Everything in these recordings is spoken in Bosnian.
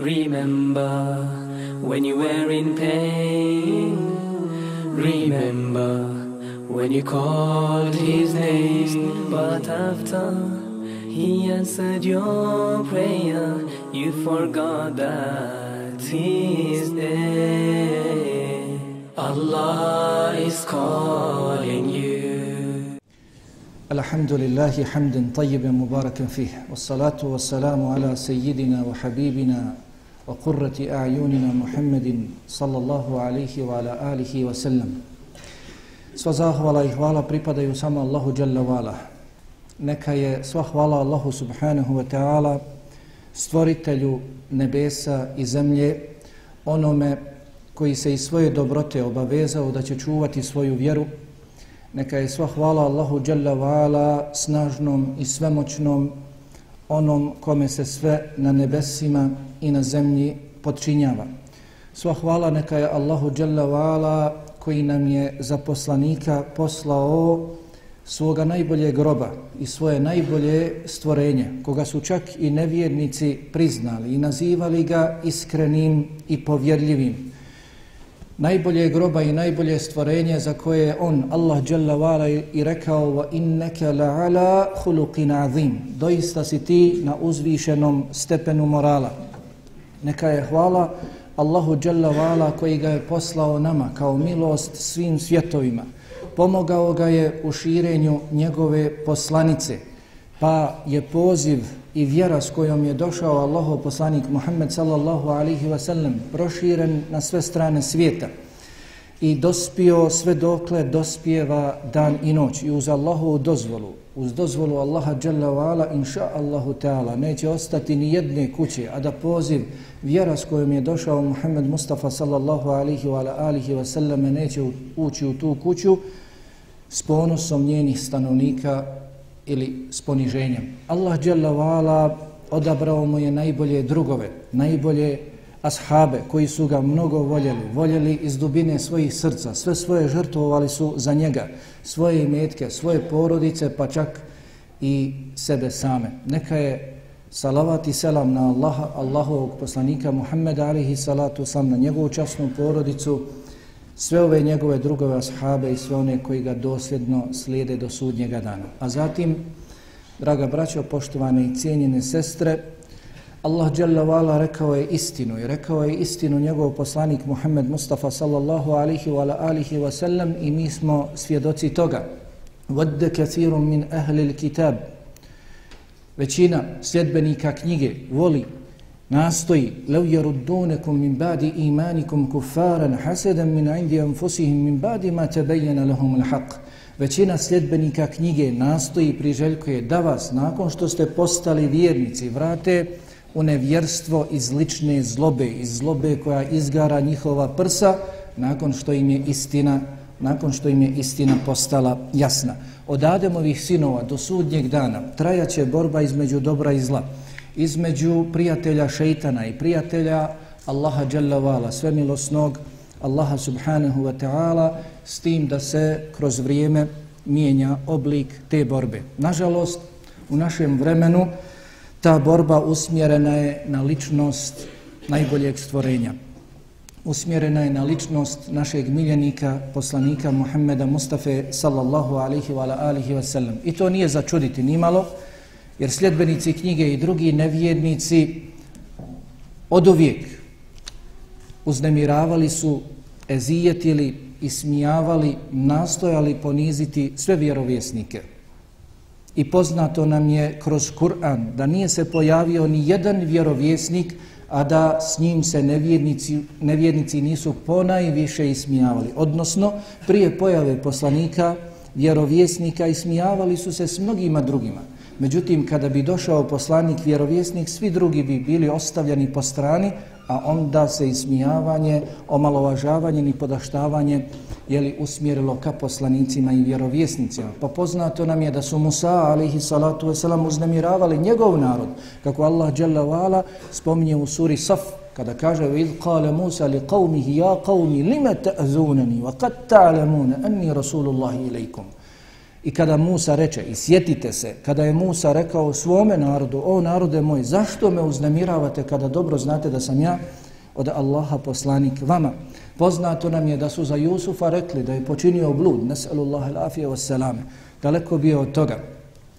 Remember when you were in pain. Remember when you called his name. But after he answered your prayer, you forgot that he is there. Allah is calling you. الحمد لله حمدا طيبا مباركا فيه والصلاة والسلام على سيدنا وحبيبنا وقرة أعيننا محمد صلى الله عليه وعلى آله وسلم Sva zahvala i hvala pripadaju samo Allahu Jalla Vala. Neka je sva hvala Allahu Subhanahu wa ta'ala, stvoritelju nebesa i zemlje, onome koji se iz svoje dobrote obavezao da će čuvati svoju vjeru, Neka je sva hvala Allahu Jalla Vala snažnom i svemoćnom onom kome se sve na nebesima i na zemlji podčinjava. Sva hvala neka je Allahu Jalla Vala koji nam je za poslanika poslao svoga najbolje groba i svoje najbolje stvorenje, koga su čak i nevjernici priznali i nazivali ga iskrenim i povjerljivim najbolje groba i najbolje stvorenje za koje je on, Allah Jalla Vala, i rekao وَإِنَّكَ لَعَلَى la'ala عَظِيمٍ azim. Doista si ti na uzvišenom stepenu morala. Neka je hvala Allahu Jalla Vala koji ga je poslao nama kao milost svim svjetovima. Pomogao ga je u širenju njegove poslanice, pa je poziv i vjera s kojom je došao Allahov poslanik Muhammed sallallahu alihi wasallam proširen na sve strane svijeta i dospio sve dokle dospijeva dan i noć i uz Allahovu dozvolu, uz dozvolu Allaha Jalla wa'ala, inša Allahu Teala, neće ostati ni jedne kuće, a da poziv vjera s kojom je došao Muhammed Mustafa sallallahu alihi wa alihi wa sallam neće ući u tu kuću s ponosom njenih stanovnika ili s poniženjem. Allah dželle vala odabrao mu je najbolje drugove, najbolje ashabe koji su ga mnogo voljeli, voljeli iz dubine svojih srca, sve svoje žrtvovali su za njega, svoje imetke, svoje porodice, pa čak i sebe same. Neka je salavat i selam na Allaha, Allahovog poslanika Muhammeda alihi salatu sam na njegovu časnu porodicu, sve ove njegove drugove ashabe i sve one koji ga dosljedno slijede do sudnjega dana. A zatim, draga braćo, poštovane i cijenjene sestre, Allah Jalla Vala rekao je istinu i rekao je istinu njegov poslanik Muhammed Mustafa sallallahu alihi wa alihi wa sallam i mi smo svjedoci toga. Vodde kathirun min ahli kitab većina sljedbenika knjige voli nastoji lev jeruddunekum min badi imanikum kuffaran hasedan min indi anfusihim min badi ma tabayyana lahum l'haq. Većina sljedbenika knjige nastoji priželjkuje da vas nakon što ste postali vjernici vrate u nevjerstvo iz lične zlobe, iz zlobe koja izgara njihova prsa nakon što im je istina nakon što im je istina postala jasna. Od Ademovih sinova do sudnjeg dana trajaće borba između dobra i zla između prijatelja šeitana i prijatelja Allaha Jalla Vala, svemilosnog Allaha Subhanahu Wa Ta'ala, s tim da se kroz vrijeme mijenja oblik te borbe. Nažalost, u našem vremenu ta borba usmjerena je na ličnost najboljeg stvorenja. Usmjerena je na ličnost našeg miljenika, poslanika Muhammeda Mustafa sallallahu alihi wa alihi wa sallam. I to nije začuditi nimalo, jer sljedbenici knjige i drugi nevjednici od uvijek uznemiravali su, ezijetili, ismijavali, nastojali poniziti sve vjerovjesnike. I poznato nam je kroz Kur'an da nije se pojavio ni jedan vjerovjesnik, a da s njim se nevjernici, nevjernici nisu ponajviše ismijavali. Odnosno, prije pojave poslanika, vjerovjesnika ismijavali su se s mnogima drugima. Međutim, kada bi došao poslanik vjerovjesnik, svi drugi bi bili ostavljeni po strani, a onda se ismijavanje, omalovažavanje i podaštavanje je li usmjerilo ka poslanicima i vjerovjesnicima. Pa poznato nam je da su Musa alaihi salatu wasalam uznemiravali njegov narod, kako Allah jalla wa'ala spominje u suri Saf, kada kaže وَإِذْ قَالَ مُوسَى لِقَوْمِهِ يَا قَوْمِ لِمَ تَأْذُونَنِي وَقَدْ تَعْلَمُونَ أَنِّي رَسُولُ اللَّهِ إِلَيْكُمْ I kada Musa reče, i sjetite se, kada je Musa rekao svome narodu, o narode moj, zašto me uznemiravate kada dobro znate da sam ja od Allaha poslanik vama? Poznato nam je da su za Jusufa rekli da je počinio blud, nes'alullahi l'afije wassalame, daleko bio od toga,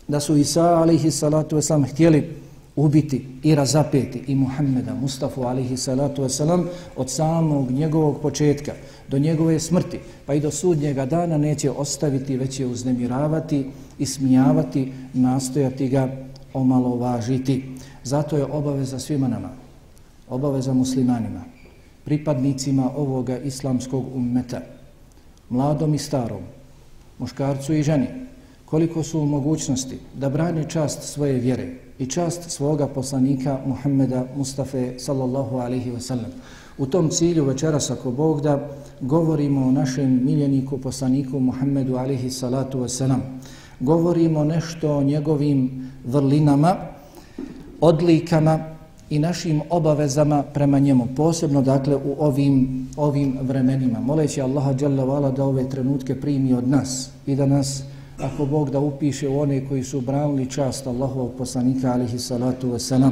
da su Isa alihi salatu wasalam htjeli ubiti i razapeti i Muhammeda, Mustafa alihi salatu wasalam od samog njegovog početka do njegove smrti, pa i do sudnjega dana neće ostaviti, već je uznemiravati, ismijavati, nastojati ga omalovažiti. Zato je obaveza svima nama, obaveza muslimanima, pripadnicima ovoga islamskog ummeta, mladom i starom, muškarcu i ženi, koliko su u mogućnosti da brani čast svoje vjere i čast svoga poslanika Muhammeda Mustafa sallallahu alaihi wa sallam. U tom cilju večeras ako Bog da govorimo o našem miljeniku poslaniku Muhammedu alihi salatu wasalam. Govorimo nešto o njegovim vrlinama, odlikama i našim obavezama prema njemu, posebno dakle u ovim, ovim vremenima. Moleći Allaha dželle Vala da ove trenutke primi od nas i da nas, ako Bog da upiše u one koji su branili čast Allahovog poslanika alihi salatu wasalam.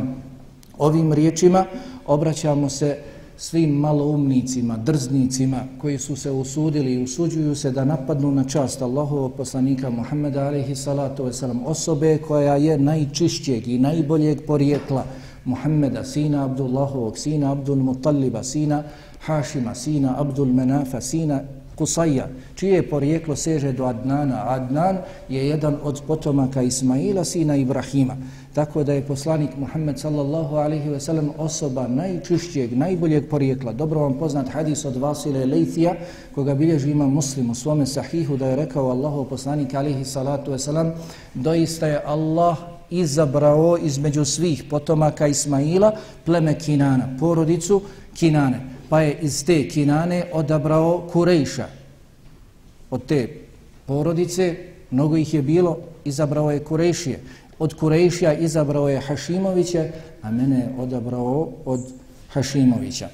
Ovim riječima obraćamo se svim maloumnicima, drznicima koji su se usudili i usuđuju se da napadnu na čast Allahovog poslanika Muhammeda alaihi salatu wasalam, osobe koja je najčišćeg i najboljeg porijekla, Muhammeda, sina Abdullahovog, sina Abdul Mutalliba, sina Hašima, sina Abdul Menafa, sina Kusaja, čije porijeklo seže do Adnana. Adnan je jedan od potomaka Ismaila, sina Ibrahima. Tako da je poslanik Muhammed sallallahu alaihi ve sellem osoba najčišćeg, najboljeg porijekla. Dobro vam poznat hadis od Vasile Lejthija, koga bilježi ima muslim u svome sahihu, da je rekao Allahu poslanik alaihi salatu ve sellem, doista je Allah izabrao između svih potomaka Ismaila pleme Kinana, porodicu Kinane. Pa je iz te Kinane odabrao Kurejša. Od te porodice, mnogo ih je bilo, izabrao je Kurejšije. Od Kurejšija izabrao je Hašimovića, a mene je odabrao od Hašimovića.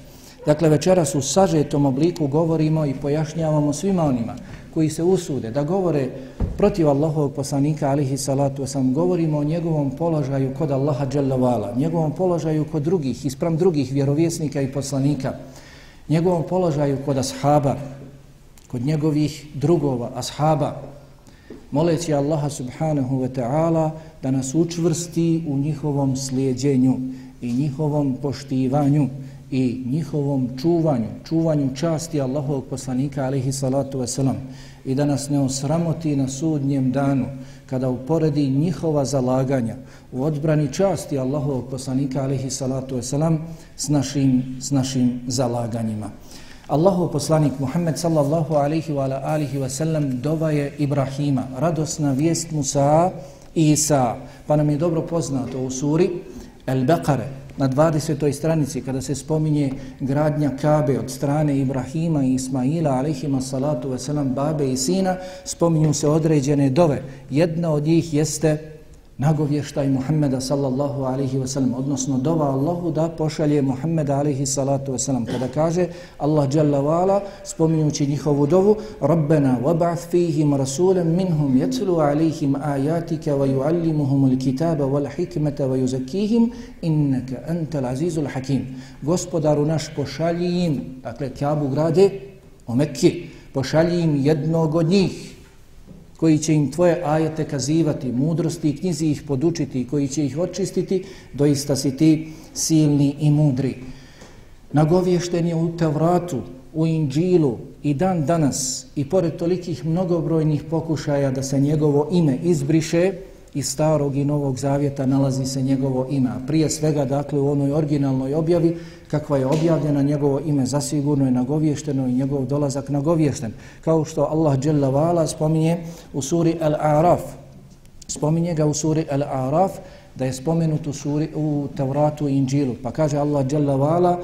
Dakle, večeras u sažetom obliku govorimo i pojašnjavamo svima onima koji se usude da govore protiv Allahovog poslanika alihi salatu wasalam, govorimo o njegovom položaju kod Allaha dželavala, njegovom položaju kod drugih, ispram drugih vjerovjesnika i poslanika, njegovom položaju kod ashaba, kod njegovih drugova, ashaba, moleći Allaha subhanahu wa ta'ala da nas učvrsti u njihovom slijedjenju i njihovom poštivanju i njihovom čuvanju, čuvanju časti Allahovog poslanika alihi salatu wasalam i da nas ne osramoti na sudnjem danu kada uporedi njihova zalaganja u odbrani časti Allahovog poslanika alihi salatu wasalam s našim, s našim zalaganjima. Allahov poslanik Muhammed sallallahu alaihi wa alihi wa sallam dova je Ibrahima, radosna vijest Musa i Isa. Pa nam je dobro poznato u suri El-Beqare, na 20. stranici kada se spominje gradnja Kabe od strane Ibrahima i Ismaila alaihima salatu veselam babe i sina, spominju se određene dove. Jedna od njih jeste nagovještaj Muhammeda sallallahu alaihi wa sallam, odnosno dova Allahu da pošalje Muhammeda alaihi salatu wa sallam. Kada kaže Allah jalla wa ala, spominjući njihovu dovu, Rabbena wab'ath fihim rasulem minhum yatlu alaihim ajatika wa yuallimuhum il kitaba wal hikmeta wa yuzakihim innaka antal azizul hakim. Gospodaru naš pošalji im, dakle Kjabu grade o Mekki, pošalji im jednog od njih, koji će im tvoje ajete kazivati, mudrosti i knjizi ih podučiti, koji će ih očistiti, doista si ti silni i mudri. Nagovješten je u Tevratu, u Inđilu i dan danas i pored tolikih mnogobrojnih pokušaja da se njegovo ime izbriše, iz starog i novog zavjeta nalazi se njegovo ime. Prije svega, dakle, u onoj originalnoj objavi, kakva je objavljena njegovo ime, zasigurno je nagovješteno i njegov dolazak nagovješten. Kao što Allah Jalla Vala spominje u suri Al-Araf, spominje ga u suri Al-Araf, da je spomenut u, suri, u Tavratu i Inđilu. Pa kaže Allah Jalla Vala,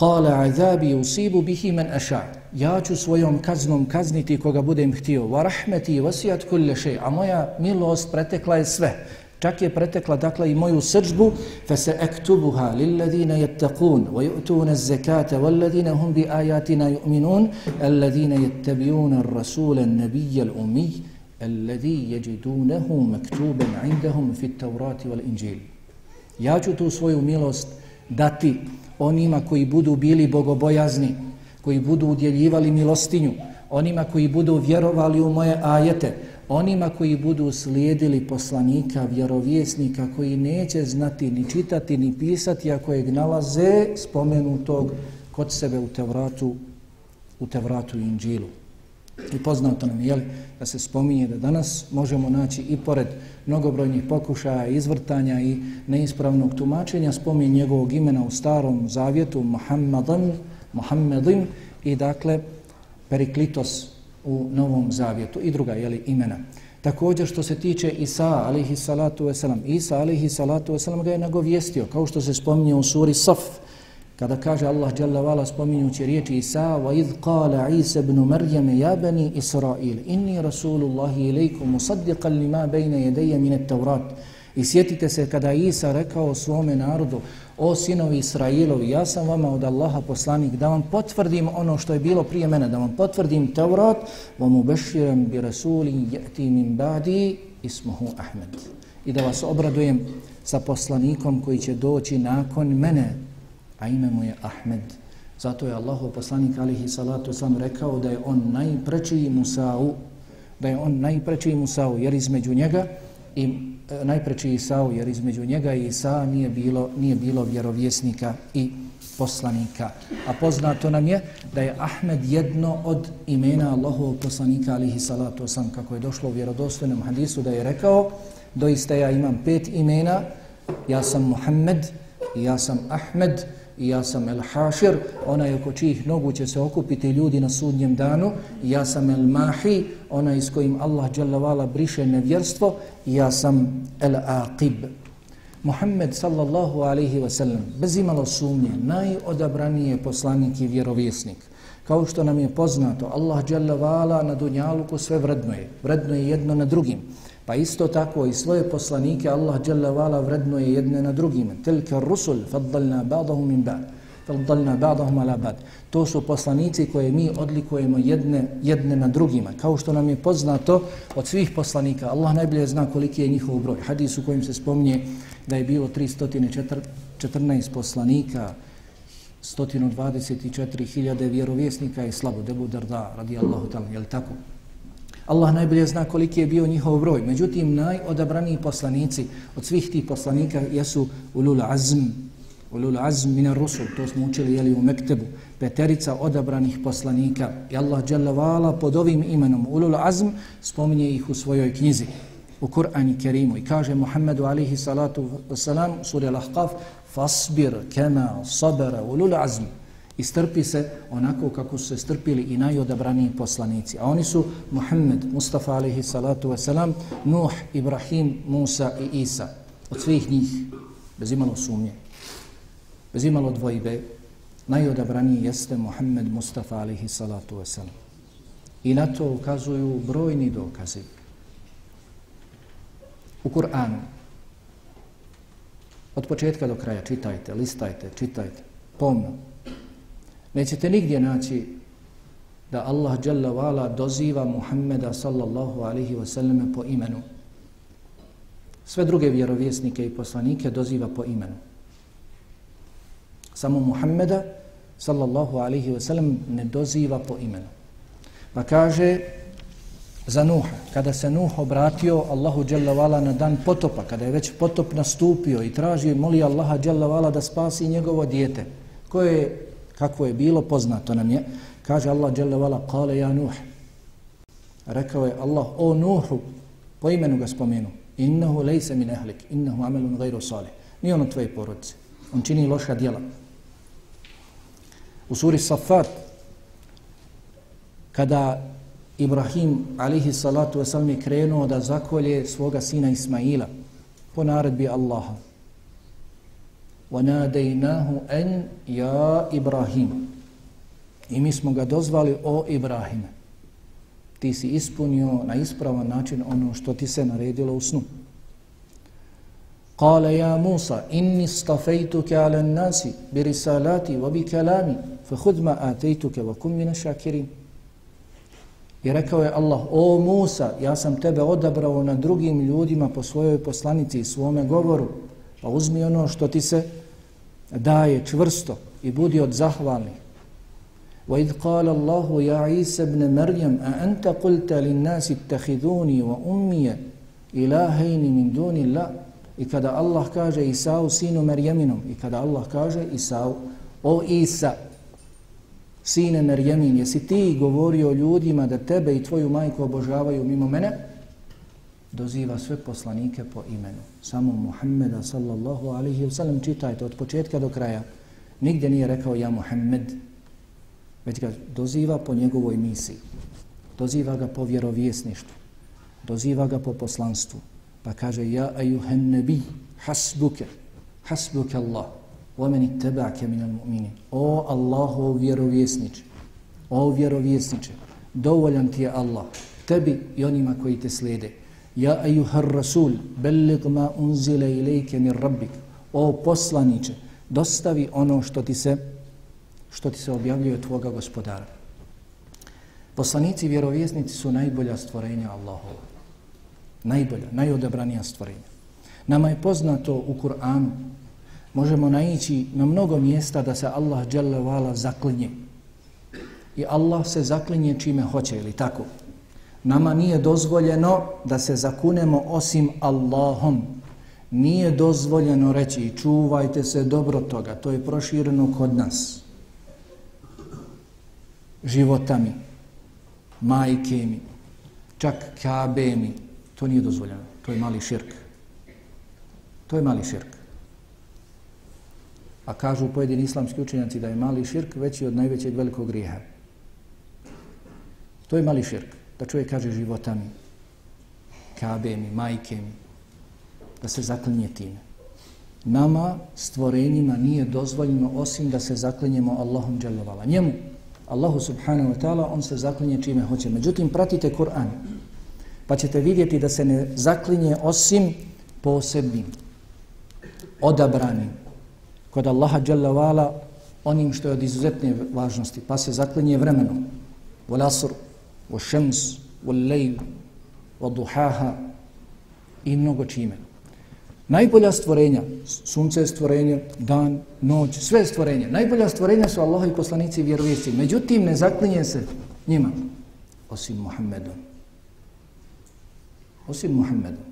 Kale azabi usibu bihi men aša. Ja ću svojom kaznom kazniti koga budem htio. Wa rahmeti vasijat kulle še. A moja milost pretekla je sve. Čak je pretekla dakle i moju srđbu. Fa se ektubuha lilladina jettakun wa yu'tuna zekata walladina hum bi ajatina yu'minun alladina jettabijuna rasula nabija l'umij alladhi yajidunahu maktuban indahum fi at-taurati wal injil Ja ću tu svoju milost dati onima koji budu bili bogobojazni, koji budu udjeljivali milostinju, onima koji budu vjerovali u moje ajete, onima koji budu slijedili poslanika, vjerovjesnika, koji neće znati ni čitati ni pisati, a kojeg nalaze spomenutog kod sebe u Tevratu, u Tevratu i Inđilu. I poznato nam je da se spominje da danas možemo naći i pored mnogobrojnih pokušaja, izvrtanja i neispravnog tumačenja spomin njegovog imena u starom zavjetu Muhammadan, Muhammadin i dakle Periklitos u novom zavjetu i druga jeli, imena. Također što se tiče Isa alihi salatu wasalam, Isa alihi salatu wasalam ga je nagovijestio kao što se spominje u suri Saf, kada kaže Allah dželle vala spominjući riječi Isa wa id qala Isa ibn Maryam ya bani Israil inni rasulullah ilaykum musaddiqan lima bayna yadayya min at-taurat I sjetite se kada Isa rekao svome narodu, o sinovi Israilovi, ja sam vama od Allaha poslanik, da vam potvrdim ono što je bilo prije mene, da vam potvrdim Tevrat, vam ubeširam bi rasuli jeti min badi ismuhu Ahmed. I da vas obradujem sa poslanikom koji će doći nakon mene, a ime mu je Ahmed. Zato je Allahu poslanik alihi salatu sam rekao da je on najprečiji Musa'u, da je on najprečiji Musa'u, jer između njega i e, najprečiji jer između njega i Isa nije bilo, nije bilo vjerovjesnika i poslanika. A poznato nam je da je Ahmed jedno od imena Allahovog poslanika alihi salatu osam, kako je došlo u vjerodostojnom hadisu da je rekao, doista ja imam pet imena, ja sam Muhammed, ja sam Ahmed, i ja sam El Hašir, onaj oko čijih nogu će se okupiti ljudi na sudnjem danu, i ja sam El Mahi, onaj s kojim Allah dželavala briše nevjerstvo, i ja sam El Aqib. Muhammed sallallahu alaihi wa sallam, bez imalo sumnje, najodabraniji je poslanik i vjerovjesnik. Kao što nam je poznato, Allah dželavala na dunjaluku sve vrednoje, vrednoje jedno na drugim. Pa isto tako i svoje poslanike Allah dželle vala vredno je jedne na drugima. Tilka rusul faddalna ba'dahum min ba'd. Faddalna ba'dahum ala ba'd. To su poslanici koje mi odlikujemo jedne, jedne na drugima. Kao što nam je poznato od svih poslanika, Allah najbolje zna koliki je njihov broj. Hadis u kojim se spominje da je bilo 314 poslanika, 124.000 vjerovjesnika i slabo debu darda radijallahu ta'ala, je li tako? Allah najbolje zna koliki je bio njihov broj. Međutim, najodabraniji poslanici od svih tih poslanika jesu ulul azm, ulul azm minar rusul, to smo učili jeli u Mektebu, peterica odabranih poslanika. I Allah dželavala pod ovim imenom ulul azm spominje ih u svojoj knjizi u Kur'ani Kerimu. I kaže Muhammedu alihi salatu wasalam suri Al-Ahqaf fasbir kema sabara ulul azm i strpi se onako kako su se strpili i najodabraniji poslanici. A oni su Muhammed, Mustafa alaihi salatu wasalam, Nuh, Ibrahim, Musa i Isa. Od svih njih, bez imalo sumnje, bez imalo dvojbe, najodabraniji jeste Muhammed, Mustafa alaihi salatu wasalam. I na to ukazuju brojni dokazi. U Kur'anu, od početka do kraja, čitajte, listajte, čitajte, pomno, Nećete nigdje naći da Allah Jalla vala doziva Muhammeda sallallahu alihi wasallam po imenu. Sve druge vjerovjesnike i poslanike doziva po imenu. Samo Muhammeda sallallahu alihi wasallam ne doziva po imenu. Pa kaže za Nuha, kada se Nuh obratio Allahu Jalla wa'ala na dan potopa, kada je već potop nastupio i traži, moli Allaha Jalla wa'ala da spasi njegovo dijete, koje je kako je bilo poznato nam je. Kaže Allah dželle vala kale ja Nuh. Rekao je Allah o Nuhu po imenu ga spomenu. Innahu lejse min ehlik innahu amelun gajru salih. Nije on tvoje porodice. On čini loša djela. U suri Safat kada Ibrahim alihi salatu wasalam je krenuo da zakolje svoga sina Ismaila po naredbi Allaha. وَنَادَيْنَاهُ أَنْ يَا إِبْرَاهِيمُ I mi smo ga dozvali o Ibrahime. Ti si ispunio na ispravan način ono što ti se naredilo u snu. قال يا موسى إني اصطفيتك على الناس برسالاتي وبكلامي فخذ ما آتيتك وكن من الشاكرين I rekao je Allah, o Musa, ja sam tebe odabrao na drugim ljudima po svojoj poslanici i svome govoru, pa uzmi ono što ti se daje čvrsto i budi od zahvalnih. وَإِذْ قَالَ اللَّهُ يَا عِيسَ بْنَ مَرْيَمْ أَأَنْتَ قُلْتَ لِلنَّاسِ اتَّخِذُونِي وَأُمِّيَ إِلَهَيْنِ مِنْ دُونِ اللَّهِ I kada Allah kaže Isau sinu Merjeminom i kada Allah kaže Isau o Isa sine Merjemin jesi ti govorio ljudima da tebe i tvoju majku obožavaju mimo mene doziva sve poslanike po imenu samo Muhammeda sallallahu alaihi wa sallam čitajte od početka do kraja nigdje nije rekao ja Muhammed već ga doziva po njegovoj misiji doziva ga po vjerovjesništvu doziva ga po poslanstvu Pa kaže, ja ajuhen nebi, hasbuke, hasbuke Allah, o meni tebake minal mu'mini. O Allahu vjerovjesniče, o vjerovjesniče, dovoljan ti je Allah, tebi i onima koji te slijede. Ja ejuhar rasul, bellig ma unzile ilike min rabbik. O poslaniče, dostavi ono što ti se što ti se objavljuje od tvoga gospodara. Poslanici i vjerovjesnici su najbolja stvorenja Allahova najbolja, najodabranija stvorenja. Nama je poznato u Kur'anu, možemo naići na mnogo mjesta da se Allah dželle zaklinje. I Allah se zaklinje čime hoće, ili tako? Nama nije dozvoljeno da se zakunemo osim Allahom. Nije dozvoljeno reći čuvajte se dobro toga, to je prošireno kod nas. Životami, majke mi, čak kabe mi, To nije dozvoljeno. To je mali širk. To je mali širk. A kažu pojedini islamski učenjaci da je mali širk veći od najvećeg velikog grijeha. To je mali širk. Da čovjek kaže života mi, kabe mi, majke mi, da se zaklinje time. Nama, stvorenjima, nije dozvoljeno osim da se zaklinjemo Allahom dželovala. Njemu, Allahu subhanahu wa ta'ala, on se zaklinje čime hoće. Međutim, pratite Kur'an pa ćete vidjeti da se ne zaklinje osim posebnim, odabranim, kod Allaha dželovala onim što je od izuzetne važnosti, pa se zaklinje vremenom, Volasur, والشمس والليل وضحاها duhaha i mnogo čime. Najbolja stvorenja, sunce je stvorenje, dan, noć, sve stvorenje. Najbolja stvorenja su Allah i poslanici i. Međutim, ne zaklinje se njima, osim Muhammedom osim Muhammedom.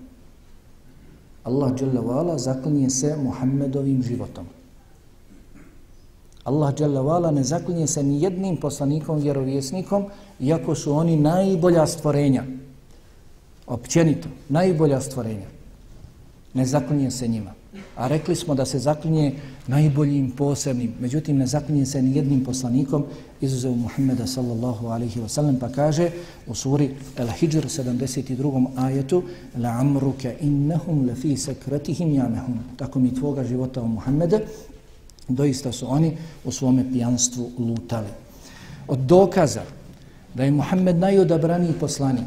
Allah dželle vala zaklinje se Muhammedovim životom. Allah Jalla ne zaklinje se ni jednim poslanikom, vjerovjesnikom, iako su oni najbolja stvorenja. Općenito, najbolja stvorenja. Ne zaklinje se njima. A rekli smo da se zaklinje najboljim posebnim. Međutim, ne zaklinje se ni jednim poslanikom, izuzev Muhammeda sallallahu alaihi wa sallam, pa kaže u suri Al-Hijr 72. ajetu La amruke innahum lefi sekretihim jamehum. Tako mi tvoga života o Muhammede, doista su oni u svome pijanstvu lutali. Od dokaza da je Muhammed najodabraniji poslanik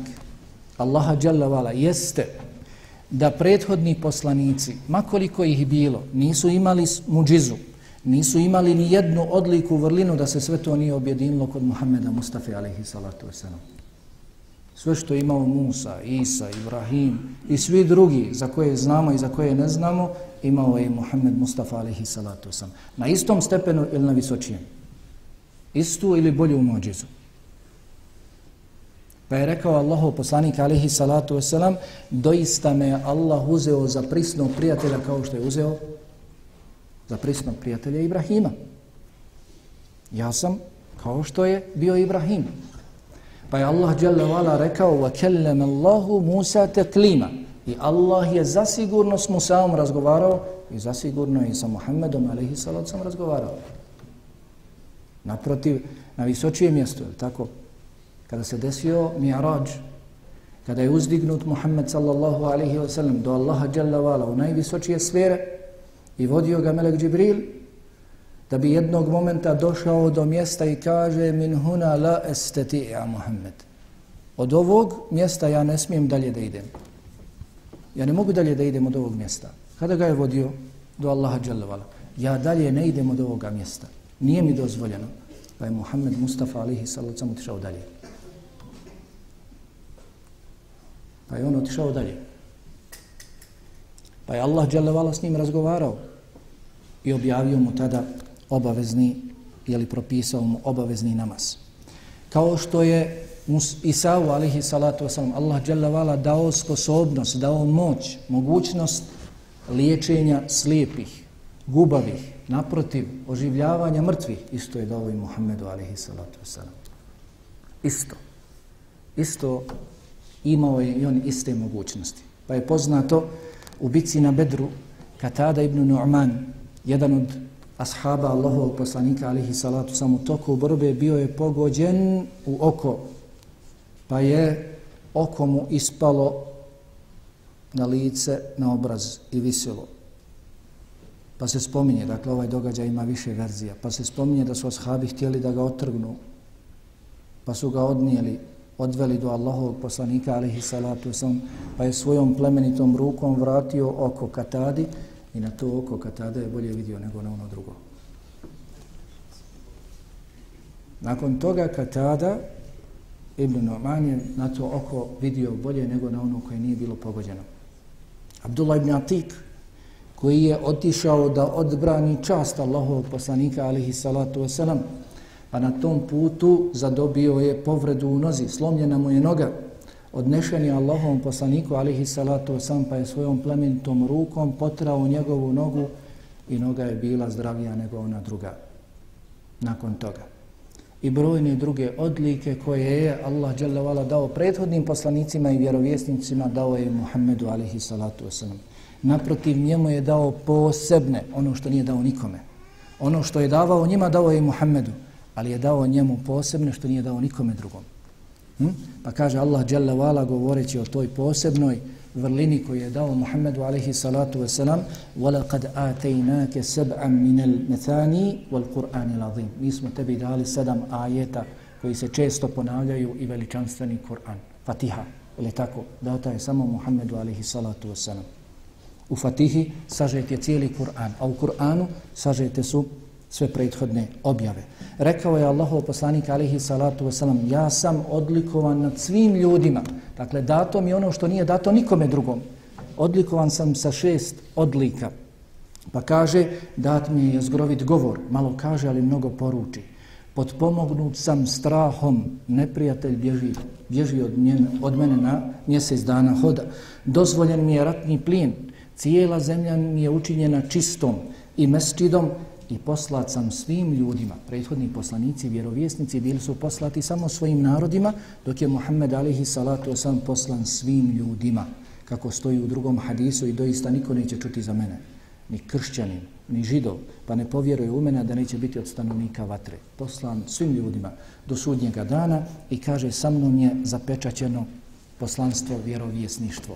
Allaha Đalavala Vala jeste da prethodni poslanici, makoliko ih bilo, nisu imali muđizu, nisu imali ni jednu odliku vrlinu da se sve to nije objedinilo kod Muhammeda Mustafa alaihi salatu wasalam. Sve što imao Musa, Isa, Ibrahim i svi drugi za koje znamo i za koje ne znamo, imao je Muhammed Mustafa alaihi salatu wasalam. Na istom stepenu ili na visočijem. Istu ili bolju mođizu? Pa je rekao Allahu poslanik alaihi salatu wasalam, doista me Allah uzeo za prisnog prijatelja kao što je uzeo za prisnog prijatelja Ibrahima. Ja sam kao što je bio Ibrahim. Pa je Allah jalla wala rekao wa kellem Allahu Musa taklima." I Allah je zasigurno s Musaom razgovarao i zasigurno i sa Muhammedom alaihi salatu sam razgovarao. Naprotiv, na visočije mjesto, tako? kada se desio Mi'raj, kada je uzdignut Muhammed sallallahu alaihi wa sallam do Allaha jalla vala u najvisočije sfere I vodio ga Melek Džibril da bi jednog momenta došao do mjesta i kaže min huna la esteti'a Muhammed. Od ovog mjesta ja ne smijem dalje da idem. Ja ne mogu dalje da idem od ovog mjesta. Kada ga je vodio do Allaha dželevala? Ja dalje ne idem od ovoga mjesta. Nije mi dozvoljeno. Pa je Muhammed Mustafa alihi sallam sam otišao dalje. Pa je on otišao dalje. Pa je Allah dželevala s njim razgovarao i objavio mu tada obavezni, jeli propisao mu obavezni namaz. Kao što je Isavu alihi salatu wasalam, Allah dželavala dao sposobnost, dao moć, mogućnost liječenja slijepih, gubavih, naprotiv, oživljavanja mrtvih, isto je dao i Muhammedu alihi salatu wasalam. Isto. Isto imao je i on iste mogućnosti. Pa je poznato u bici na Bedru Katada ibn Nu'man, jedan od ashaba Allahovog poslanika alihi salatu sam toku borbe bio je pogođen u oko pa je oko mu ispalo na lice, na obraz i visilo. Pa se spominje, dakle ovaj događaj ima više verzija, pa se spominje da su ashabi htjeli da ga otrgnu, pa su ga odnijeli, odveli do Allahovog poslanika, alihi salatu sam, pa je svojom plemenitom rukom vratio oko Katadi i na to oko Katada je bolje vidio nego na ono drugo. Nakon toga Katada Ibn Nu'man je na to oko vidio bolje nego na ono koje nije bilo pogođeno. Abdullah ibn Atik, koji je otišao da odbrani čast Allahovog poslanika, alihi salatu wasalam, pa na tom putu zadobio je povredu u nozi, slomljena mu je noga, odnešen je Allahovom poslaniku, alihi salatu wasalam, pa je svojom plemenitom rukom potrao njegovu nogu i noga je bila zdravija nego ona druga. Nakon toga i brojne druge odlike koje je Allah dželle dao prethodnim poslanicima i vjerovjesnicima dao je Muhammedu alejhi salatu vesselam. Naprotiv njemu je dao posebne ono što nije dao nikome. Ono što je davao njima dao je Muhammedu, ali je dao njemu posebne što nije dao nikome drugom. Hm? Pa kaže Allah dželle govoreći o toj posebnoj vrlini koju je dao Muhammedu alaihi salatu wasalam وَلَقَدْ آتَيْنَاكَ سَبْعًا مِنَ الْمَثَانِي وَالْقُرْآنِ الْعَظِيمِ Mi smo tebi dali sedam ajeta koji se često ponavljaju i veličanstveni Kur'an. Fatiha, ili tako, dao je samo Muhammedu alaihi salatu wasalam. U Fatihi sažet je cijeli Kur'an, a u Kur'anu sažete su sve prethodne objave. Rekao je Allahov poslanik alihi salatu wasalam, ja sam odlikovan nad svim ljudima. Dakle, dato mi ono što nije dato nikome drugom. Odlikovan sam sa šest odlika. Pa kaže, dat mi je zgrovit govor. Malo kaže, ali mnogo poruči. Potpomognut sam strahom, neprijatelj bježi, bježi od, nje, od mene na mjesec dana hoda. Dozvoljen mi je ratni plin, cijela zemlja mi je učinjena čistom i mesčidom i poslat sam svim ljudima, prethodni poslanici, vjerovjesnici, bili su poslati samo svojim narodima, dok je Muhammed alihi salatu sam poslan svim ljudima, kako stoji u drugom hadisu i doista niko neće čuti za mene, ni kršćanin, ni židov, pa ne povjeruje u mene da neće biti od stanovnika vatre. Poslan svim ljudima do sudnjega dana i kaže sa mnom je zapečaćeno poslanstvo, vjerovjesništvo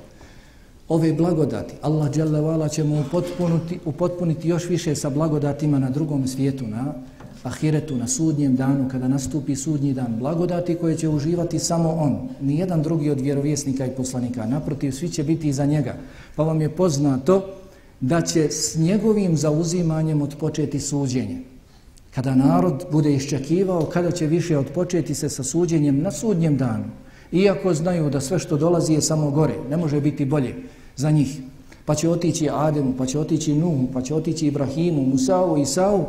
ove blagodati. Allah dželle će mu upotpuniti, upotpuniti još više sa blagodatima na drugom svijetu, na ahiretu, na sudnjem danu, kada nastupi sudnji dan. Blagodati koje će uživati samo on, ni jedan drugi od vjerovjesnika i poslanika. Naprotiv, svi će biti iza njega. Pa vam je poznato da će s njegovim zauzimanjem odpočeti suđenje. Kada narod bude iščekivao kada će više odpočeti se sa suđenjem na sudnjem danu, Iako znaju da sve što dolazi je samo gore, ne može biti bolje za njih. Pa će otići Ademu, pa će otići Nuhu, pa će otići Ibrahimu, Musa'u, Isa'u,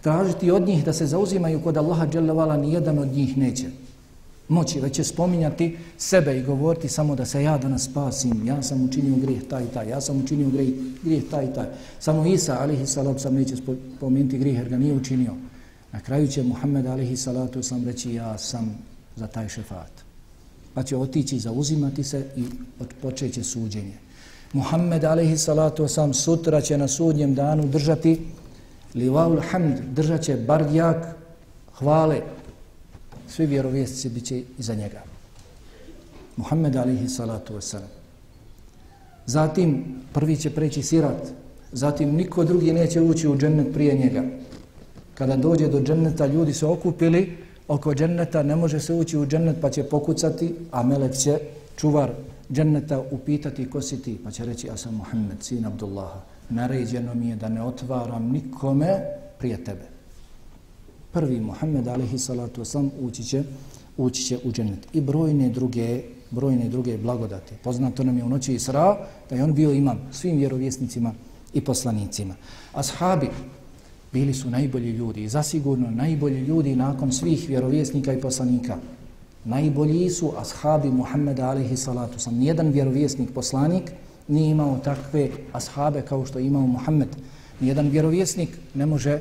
tražiti od njih da se zauzimaju kod Allaha dželevala, nijedan od njih neće moći, već će spominjati sebe i govoriti samo da se ja danas spasim, ja sam učinio grijeh taj taj, ja sam učinio grijeh, grijeh taj taj. Samo Isa, alihi salatu sam, neće spomenuti grijeh jer ga nije učinio. Na kraju će Muhammed, alihi salatu sam, reći ja sam za taj šefat pa će otići zauzimati se i počeće suđenje. Muhammed alaihi salatu sam sutra će na sudnjem danu držati livaul hamd, držat će bardjak hvale. Svi vjerovjesci bit će iza njega. Muhammed alaihi salatu wasalam. Zatim prvi će preći sirat, Zatim niko drugi neće ući u džennet prije njega. Kada dođe do dženneta, ljudi se okupili oko dženneta, ne može se ući u džennet pa će pokucati, a melek će čuvar dženneta upitati ko si ti, pa će reći ja sam Muhammed, sin Abdullaha. Naređeno mi je da ne otvaram nikome prije tebe. Prvi Muhammed, alihi salatu wasalam, ući će, ući će u džennet. I brojne druge, brojne druge blagodati. Poznato nam je u noći Isra da je on bio imam svim vjerovjesnicima i poslanicima. Ashabi bili su najbolji ljudi i zasigurno najbolji ljudi nakon svih vjerovjesnika i poslanika. Najbolji su ashabi Muhammeda alaihi salatu sam. Nijedan vjerovjesnik poslanik nije imao takve ashabe kao što je imao Muhammed. Nijedan vjerovjesnik ne može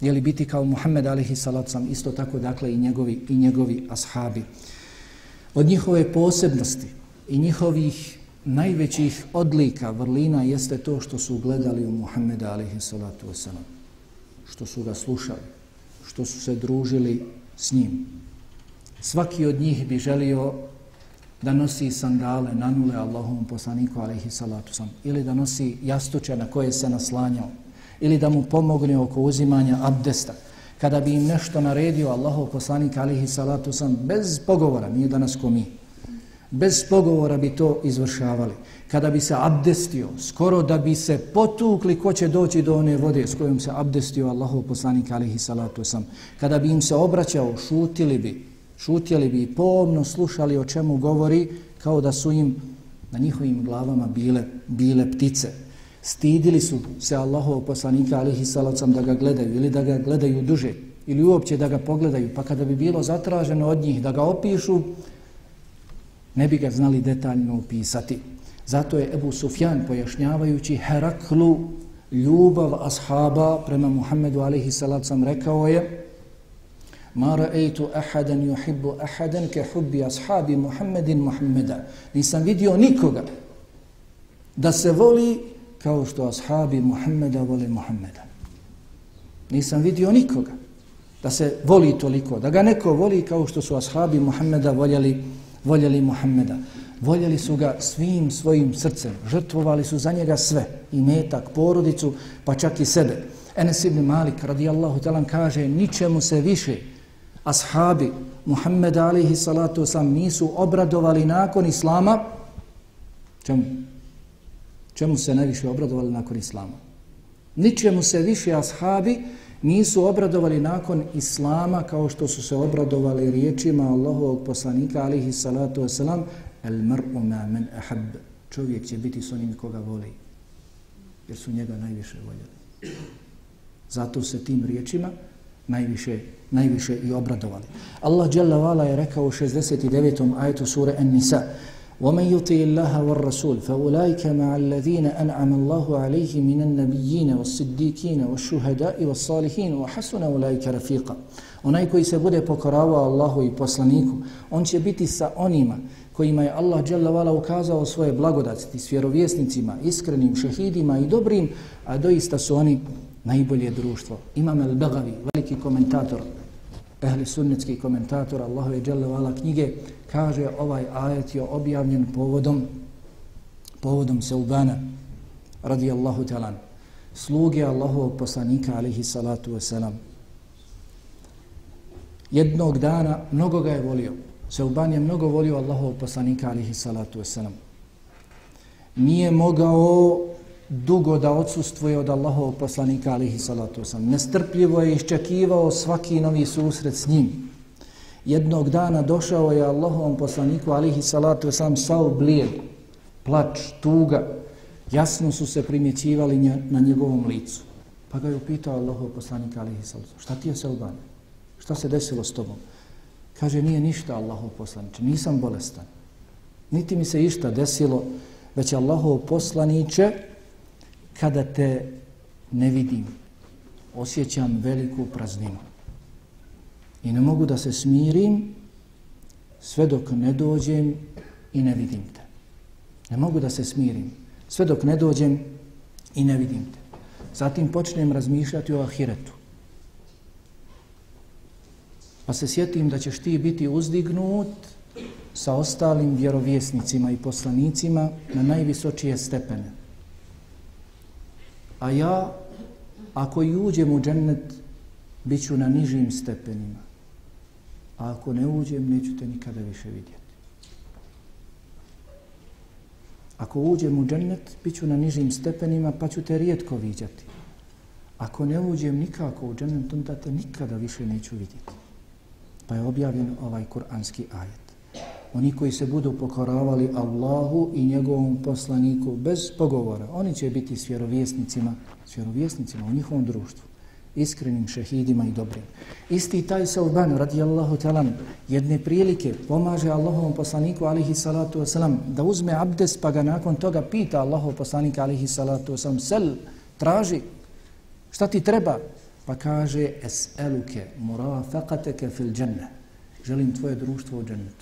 jeli biti kao Muhammed alaihi salatu sam. Isto tako dakle i njegovi, i njegovi ashabi. Od njihove posebnosti i njihovih najvećih odlika vrlina jeste to što su gledali u Muhammeda alaihi salatu wasalam. Što su ga slušali, što su se družili s njim. Svaki od njih bi želio da nosi sandale na nule Allahovom poslaniku alaihi salatu sam ili da nosi jastuče na koje se naslanjao ili da mu pomogne oko uzimanja abdesta. Kada bi im nešto naredio Allahov poslanik alaihi salatu sam bez pogovora, nije danas ko mi, bez pogovora bi to izvršavali. Kada bi se abdestio, skoro da bi se potukli ko će doći do one vode s kojom se abdestio Allahov poslanik alaihi salatu sam. Kada bi im se obraćao, šutili bi, šutjeli bi i pomno slušali o čemu govori, kao da su im na njihovim glavama bile, bile ptice. Stidili su se Allahov poslanika alihi salatu da ga gledaju ili da ga gledaju duže ili uopće da ga pogledaju. Pa kada bi bilo zatraženo od njih da ga opišu, ne bi ga znali detaljno opisati. Zato je Ebu Sufjan pojašnjavajući Heraklu ljubav ashaba prema Muhammedu alaihi salacom rekao je Ma ra'aytu ahadan yuhibbu ahadan ka hubbi ashabi Muhammedin Muhammeda. Nisam vidio nikoga da se voli kao što ashabi Muhammeda vole Muhammeda. Nisam vidio nikoga da se voli toliko, da ga neko voli kao što su ashabi Muhammeda voljeli voljeli Muhammeda. Voljeli su ga svim svojim srcem. Žrtvovali su za njega sve. I metak, porodicu, pa čak i sebe. Enes ibn Malik radijallahu talan kaže ničemu se više ashabi Muhammed alihi salatu sam nisu obradovali nakon Islama. Čemu? Čemu se najviše obradovali nakon Islama? Ničemu se više ashabi nisu obradovali nakon Islama kao što su se obradovali riječima Allahovog poslanika alihi salatu wasalam el mar'u ma men ahab čovjek će biti s onim koga voli jer su njega najviše voljeli zato se tim riječima najviše, najviše i obradovali Allah Jalla je rekao u 69. ajetu sure An-Nisa ومن يطع الله والرسول فأولئك مع الذين أنعم الله عليه من النبيين والصديقين والشهداء والصالحين وحسن أولئك رفيقا Onaj koji se bude pokoravao Allahu i poslaniku, on će biti sa onima kojima je Allah dželle ukazao svoje blagodati s vjerovjesnicima, iskrenim šehidima i dobrim, a doista su oni najbolje društvo. Imam El-Begavi, veliki komentator, ehli sunnetski komentator Allahove dželle knjige kaže ovaj ajet je objavljen povodom povodom Seubana radijallahu talan sluge Allahovog poslanika alihi salatu wasalam jednog dana mnogo ga je volio. Seuban je mnogo volio Allahovog poslanika alihi salatu wasalam nije mogao dugo da odsustvuje od Allahovog poslanika alihi salatu wasalam nestrpljivo je iščekivao svaki novi susret s njim Jednog dana došao je Allahovom poslaniku alihi salatu sam sao blijed, plač, tuga. Jasno su se primjećivali na njegovom licu. Pa ga je upitao Allahov poslanik alihi salatu šta ti je se? Šta se desilo s tobom? Kaže, nije ništa Allahov poslaniče, nisam bolestan. Niti mi se išta desilo, već Allahov poslaniče, kada te ne vidim, osjećam veliku prazninu i ne mogu da se smirim sve dok ne dođem i ne vidim te. Ne mogu da se smirim sve dok ne dođem i ne vidim te. Zatim počnem razmišljati o ahiretu. Pa se sjetim da ćeš ti biti uzdignut sa ostalim vjerovjesnicima i poslanicima na najvisočije stepene. A ja, ako i uđem u džennet, bit ću na nižim stepenima. A ako ne uđem, neću te nikada više vidjeti. Ako uđem u džennet, bit ću na nižim stepenima, pa ću te rijetko vidjeti. Ako ne uđem nikako u džennet, onda te nikada više neću vidjeti. Pa je objavljen ovaj kuranski ajet. Oni koji se budu pokoravali Allahu i njegovom poslaniku bez pogovora, oni će biti s vjerovjesnicima, s vjerovjesnicima u njihovom društvu, iskrenim šehidima i dobrim. Isti taj Sauban, radijallahu talan, jedne prilike pomaže Allahovom poslaniku, alihi salatu wasalam, da uzme abdes pa ga nakon toga pita Allahov poslanika, alihi salatu wasalam, sel, traži, šta ti treba? Pa kaže, es'eluke murafaqateke fil dženne. Želim tvoje društvo u džennetu.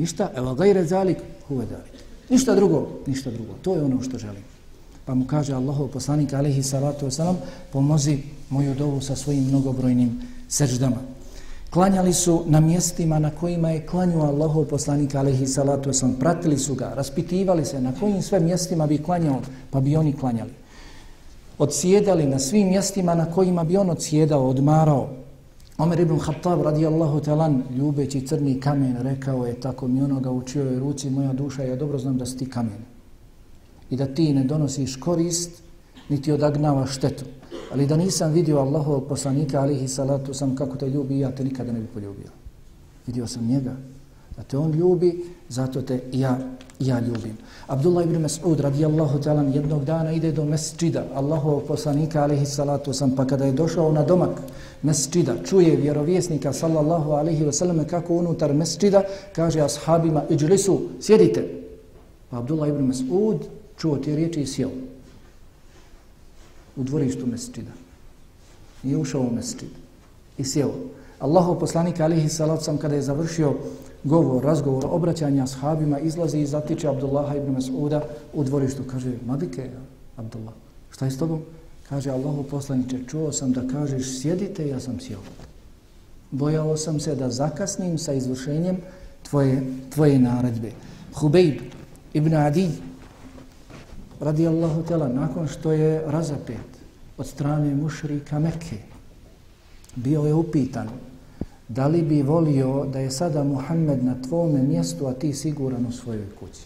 Ništa, evo gajre zalik, huve dalik. Ništa drugo, ništa drugo. To je ono što želim. Pa mu kaže Allahov poslanik, alihi salatu wasalam, pomozi moju dovu sa svojim mnogobrojnim seždama. Klanjali su na mjestima na kojima je klanjuo Allahov poslanik, alihi salatu wasalam. Pratili su ga, raspitivali se na kojim sve mjestima bi klanjao, pa bi oni klanjali. Odsjedali na svim mjestima na kojima bi on odsjedao, odmarao, Omer ibn Khattab radijallahu talan ljubeći crni kamen rekao je tako mi onoga u čijoj ruci moja duša ja dobro znam da si ti kamen i da ti ne donosiš korist niti odagnava štetu. Ali da nisam vidio Allahov poslanika alihi salatu sam kako te ljubi ja te nikada ne bi poljubio. Vidio sam njega da te on ljubi zato te ja ja ljubim Abdullah ibn Mas'ud radijallahu ta'ala jednog dana ide do mesčida Allahovog poslanika alihi salatu sam pa kada je došao na domak mesčida, čuje vjerovjesnika sallallahu alaihi wasallam kako unutar mesčida kaže ashabima iđlisu, sjedite. Pa Abdullah ibn Mas'ud čuo te riječi i sjel u dvorištu mesčida. Nije ušao u mesčid i sjel. Allahov poslanik alaihi salatu sam kada je završio govor, razgovor, obraćanja ashabima, izlazi i zatiče Abdullah ibn Mas'uda u dvorištu. Kaže, madike, Abdullah, šta je s tobom? Kaže Allahu poslaniče, čuo sam da kažeš sjedite, ja sam sjel. Bojao sam se da zakasnim sa izvršenjem tvoje, tvoje naredbe. Hubeib ibn Adi, radi Allahu tela, nakon što je razapet od strane mušrika Mekke, bio je upitan da li bi volio da je sada Muhammed na tvome mjestu, a ti siguran u svojoj kući.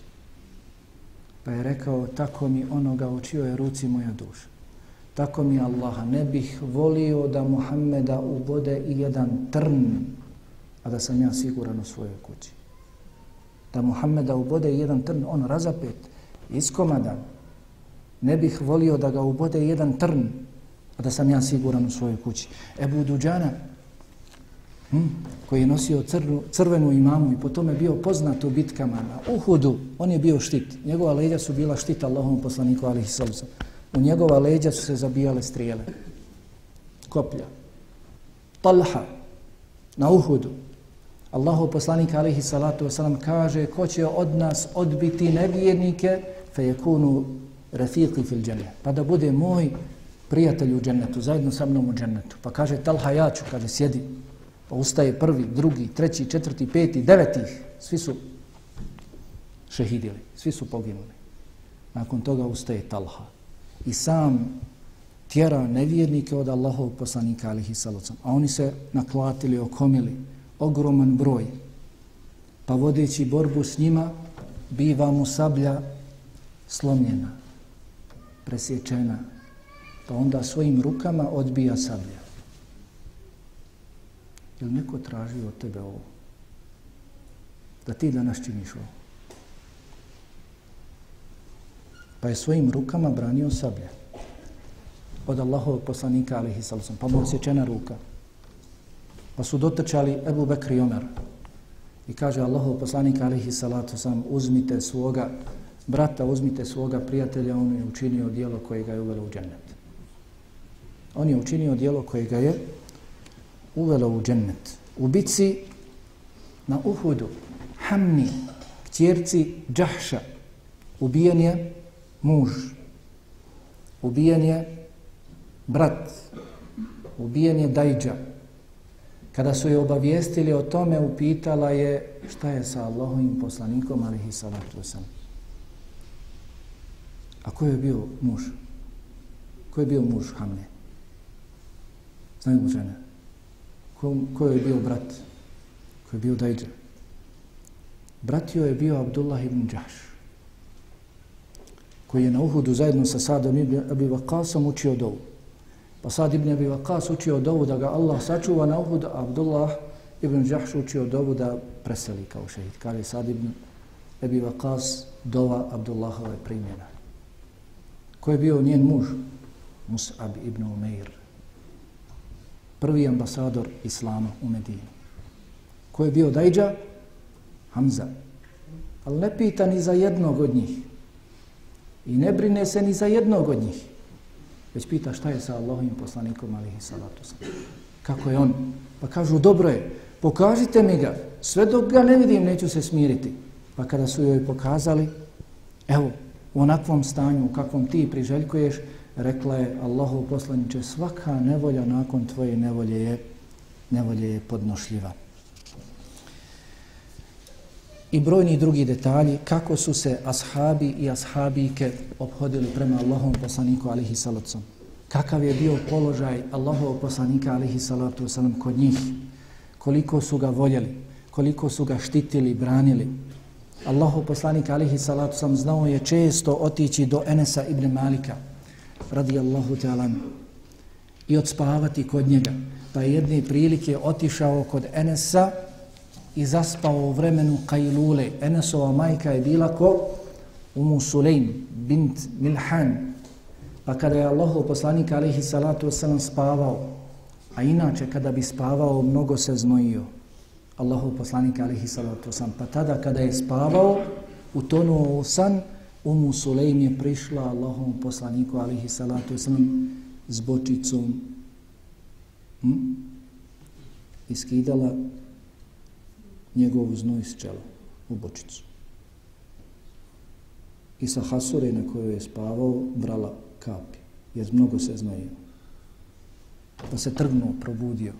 Pa je rekao, tako mi onoga u čijoj ruci moja duša. Tako mi Allaha, ne bih volio da Muhammeda ubode i jedan trn, a da sam ja siguran u svojoj kući. Da Muhammeda ubode i jedan trn, on razapet, iskomadan. Ne bih volio da ga ubode i jedan trn, a da sam ja siguran u svojoj kući. Ebu Duđana, hm, koji je nosio crnu, crvenu imamu i potom je bio poznat u bitkama na Uhudu, on je bio štit. Njegova leđa su bila štit Allahom poslaniku alihi sallam. U njegova leđa su se zabijale strijele. Koplja. Talha. Na Uhudu. Allahu poslanik alihi salatu wasalam kaže ko će od nas odbiti nevjernike fe je kunu rafiqi fil džene. Pa da bude moj prijatelj u džennetu, zajedno sa mnom u džennetu. Pa kaže Talha ja ću, kaže sjedi. Pa ustaje prvi, drugi, treći, četvrti, peti, devetih. Svi su šehidili, svi su poginuli. Nakon toga ustaje Talha i sam tjera nevjernike od Allahov poslanika alihi salacom. A oni se naklatili, okomili, ogroman broj. Pa vodeći borbu s njima, biva mu sablja slomljena, presječena. Pa onda svojim rukama odbija sablja. Jel neko tražio od tebe ovo? Da ti danas činiš ovo? pa je svojim rukama branio sablje od Allahovog poslanika alihi sallam, pa mu osjećena ruka. Pa su dotrčali Ebu Bekr i Omer i kaže Allahov poslanik alihi salatu sam uzmite svoga brata, uzmite svoga prijatelja, on je učinio dijelo koje ga je uvelo u džennet. On je učinio dijelo koje ga je uvelo u džennet. U bici na Uhudu, Hamni, kćerci Džahša, ubijen je muž, ubijen je brat, ubijen je dajđa. Kada su je obavijestili o tome, upitala je šta je sa Allahovim poslanikom, alihi salatu wasalam. A ko je bio muž? Ko je bio muž Hamne? Znaju mu žene? Kom, ko je bio brat? koji je bio dajđa? Bratio je bio Abdullah ibn Đaš, koji je na Uhudu zajedno sa Sadom ibn Abi Vakasom učio dovu. Pa Sad ibn Abi Vakas učio dovu da ga Allah sačuva na Uhudu, a Abdullah ibn Đaš učio dovu da preseli kao šehid. Kaže Sad ibn Abi Vakas, dova Abdullahove primjena. Ko je bio njen muž? Mus'ab ibn Umeir. Prvi ambasador Islama u Medini. Ko je bio dajđa? Hamza. Ali ne pita ni za jednog od njih. I ne brine se ni za jednog od njih. Već pita šta je sa Allahovim poslanikom, alihi salatu Kako je on? Pa kažu, dobro je, pokažite mi ga. Sve dok ga ne vidim, neću se smiriti. Pa kada su joj pokazali, evo, u onakvom stanju u kakvom ti priželjkuješ, rekla je Allahov poslaniče, svaka nevolja nakon tvoje nevolje je, nevolje je podnošljiva. I brojni drugi detalji kako su se ashabi i ashabike obhodili prema Allahom poslaniku alihi salacom. Kakav je bio položaj Allahov poslanika alihi salatu wasalam kod njih. Koliko su ga voljeli, koliko su ga štitili, branili, Allahov poslanik alihi salatu sam znao je često otići do Enesa ibn Malika radijallahu ta'ala i odspavati kod njega. Pa je jedne prilike otišao kod Enesa i zaspao u vremenu Kajlule. Enesova majka je bila ko? Umu Sulejm bint Milhan. Pa kada je Allahu poslanik alaihi salatu wasalam spavao, a inače kada bi spavao mnogo se znojio, Allahu poslanik alaihi salatu wasalam. Pa tada kada je spavao, utonuo u san, Umu Sulejm je prišla Allahom poslaniku alihi salatu wasalam s bočicom hm? i skidala njegovu znoj s čela u bočicu. I sa hasure na kojoj je spavao brala kapi, jer mnogo se znaju. Pa se trgnuo, probudio,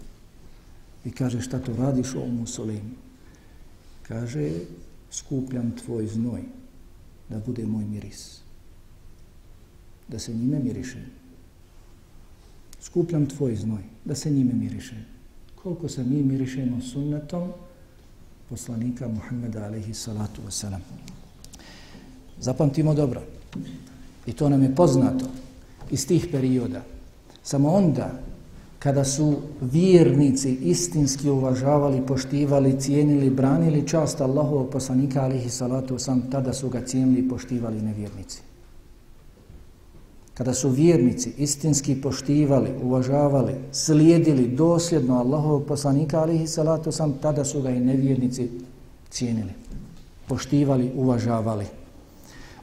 I kaže, šta to radiš o Musolini? Kaže, skupljam tvoj znoj da bude moj miris. Da se njime miriše. Skupljam tvoj znoj da se njime miriše. Koliko se mi mirišemo sunnetom poslanika Muhammeda alaihi salatu wasalam. Zapamtimo dobro. I to nam je poznato iz tih perioda. Samo onda kada su vjernici istinski uvažavali, poštivali, cijenili, branili čast Allahovog poslanika alihi salatu sam, tada su ga cijenili i poštivali nevjernici. Kada su vjernici istinski poštivali, uvažavali, slijedili dosljedno Allahovog poslanika alihi salatu sam, tada su ga i nevjernici cijenili, poštivali, uvažavali.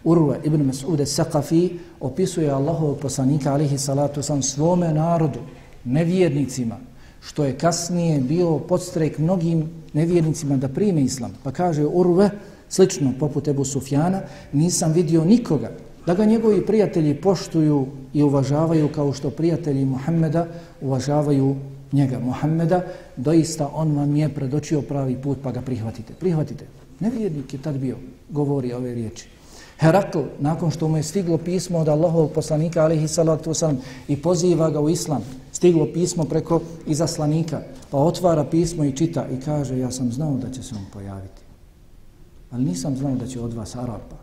Urwa ibn Mas'ude Saqafi opisuje Allahovog poslanika alihi salatu sam svome narodu, nevjernicima, što je kasnije bio podstrek mnogim nevjernicima da prime islam. Pa kaže Urve, slično poput Ebu Sufjana, nisam vidio nikoga da ga njegovi prijatelji poštuju i uvažavaju kao što prijatelji Muhammeda uvažavaju njega Muhammeda, doista on vam je predočio pravi put pa ga prihvatite. Prihvatite. Nevjernik je tad bio, govori ove riječi. Herakl, nakon što mu je stiglo pismo od Allahovog poslanika, alihi salatu wasalam, i poziva ga u islam, stiglo pismo preko izaslanika, pa otvara pismo i čita i kaže, ja sam znao da će se on pojaviti. Ali nisam znao da će od vas Arapa.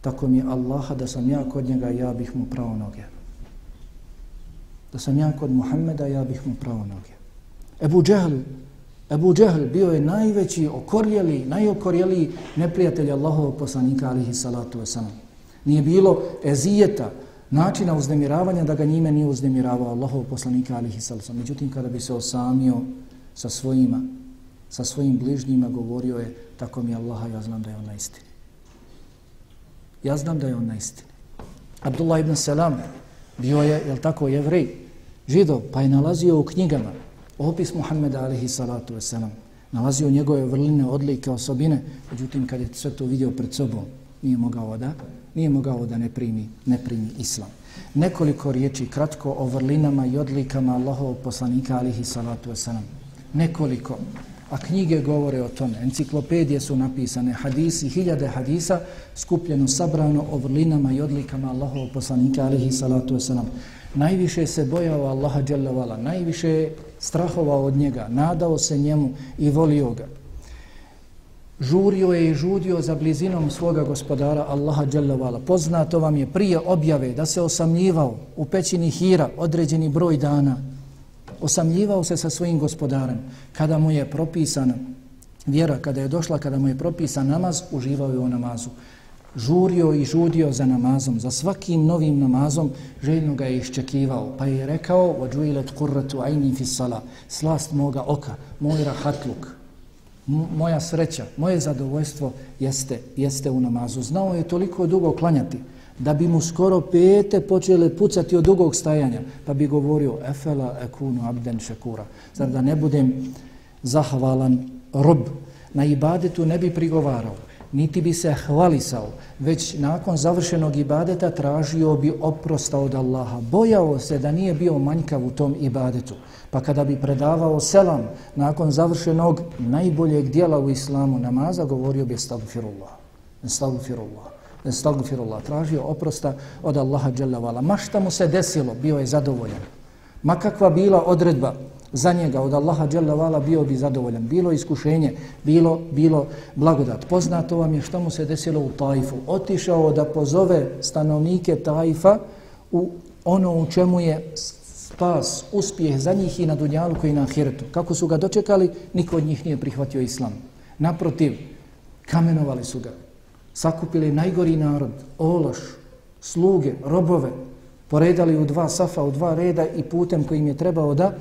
Tako mi je Allaha da sam ja kod njega, ja bih mu pravo noge. Da sam ja kod Muhammeda, ja bih mu pravo noge. Ebu Džehl, Ebu Džehl bio je najveći okorjeli, najokorjeli neprijatelj Allahovog poslanika, alihi salatu wasalam. Nije bilo ezijeta, načina uznemiravanja da ga njime nije uznemiravao Allahov poslanika alihi sallam. Međutim, kada bi se osamio sa svojima, sa svojim bližnjima, govorio je, tako mi Allaha, ja znam da je on na istini. Ja znam da je on na istini. Abdullah ibn Salam bio je, jel tako, jevrej, židov, pa je nalazio u knjigama opis Muhammeda alihi salatu wasalam. Nalazio njegove vrline, odlike, osobine, međutim, kad je sve to vidio pred sobom, nije mogao da nije mogao da ne primi, ne primi islam. Nekoliko riječi kratko o vrlinama i odlikama Allahovog poslanika alihi salatu wasalam. Nekoliko. a knjige govore o tome. Enciklopedije su napisane, hadisi, hiljade hadisa, skupljeno, sabrano o vrlinama i odlikama Allahovog poslanika, alihi salatu wasalam. Najviše se bojao Allaha dželavala, najviše je strahovao od njega, nadao se njemu i volio ga Žurio je i žudio za blizinom svoga gospodara Allaha dželavala. Poznato vam je prije objave da se osamljivao u pećini Hira određeni broj dana, osamljivao se sa svojim gospodarem. Kada mu je propisana vjera, kada je došla, kada mu je propisan namaz, uživao je u namazu. Žurio i žudio za namazom, za svakim novim namazom, željno ga je iščekivao. Pa je rekao, وَجُوِلَتْ قُرَّةُ عَيْنِي فِي السَّلَا Slast moga oka, moj rahatluk, moja sreća, moje zadovoljstvo jeste, jeste u namazu. Znao je toliko dugo klanjati, da bi mu skoro pete počele pucati od dugog stajanja, pa bi govorio efela ekunu abden šekura. Zar da ne budem zahvalan rob, na ibadetu ne bi prigovarao, niti bi se hvalisao, već nakon završenog ibadeta tražio bi oprosta od Allaha. Bojao se da nije bio manjkav u tom ibadetu. Pa kada bi predavao selam nakon završenog najboljeg dijela u islamu namaza, govorio bi estagfirullah, estagfirullah, estagfirullah, tražio oprosta od Allaha dželle vala. Ma šta mu se desilo, bio je zadovoljan. Ma kakva bila odredba za njega od Allaha dželle vala, bio bi zadovoljan. Bilo iskušenje, bilo bilo blagodat. Poznato vam je šta mu se desilo u Tajfu. Otišao da pozove stanovnike Tajfa u ono u čemu je spas, uspjeh za njih i na dunjalu koji na ahiretu. Kako su ga dočekali, niko od njih nije prihvatio islam. Naprotiv, kamenovali su ga, sakupili najgori narod, ološ, sluge, robove, poredali u dva safa, u dva reda i putem kojim je trebao da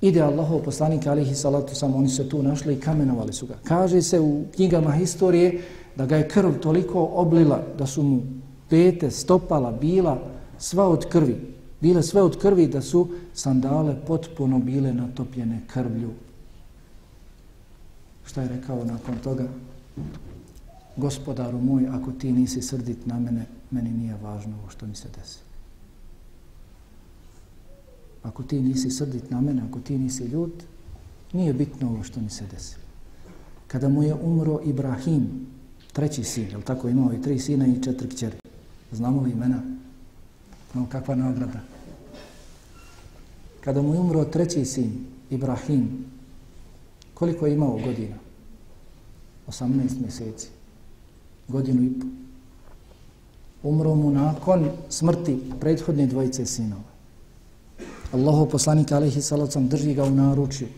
ide Allahov poslanik alihi salatu samo oni se tu našli i kamenovali su ga. Kaže se u knjigama historije da ga je krv toliko oblila da su mu pete, stopala, bila sva od krvi. Bile sve od krvi da su sandale potpuno bile natopljene krvlju. Šta je rekao nakon toga? gospodaru moj, ako ti nisi srdit na mene, meni nije važno ovo što mi se desi. Ako ti nisi srdit na mene, ako ti nisi ljud, nije bitno ovo što mi se desi. Kada mu je umro Ibrahim, treći sin, je tako imao i tri sina i četiri kćeri. Znamo li imena? No, kakva nagrada? Kada mu je umro treći sin, Ibrahim, koliko je imao godina? 18 mjeseci godinu i pol. Umro mu nakon smrti prethodne dvojice sinova. Allahov poslanik alaihi salacom drži ga u naručju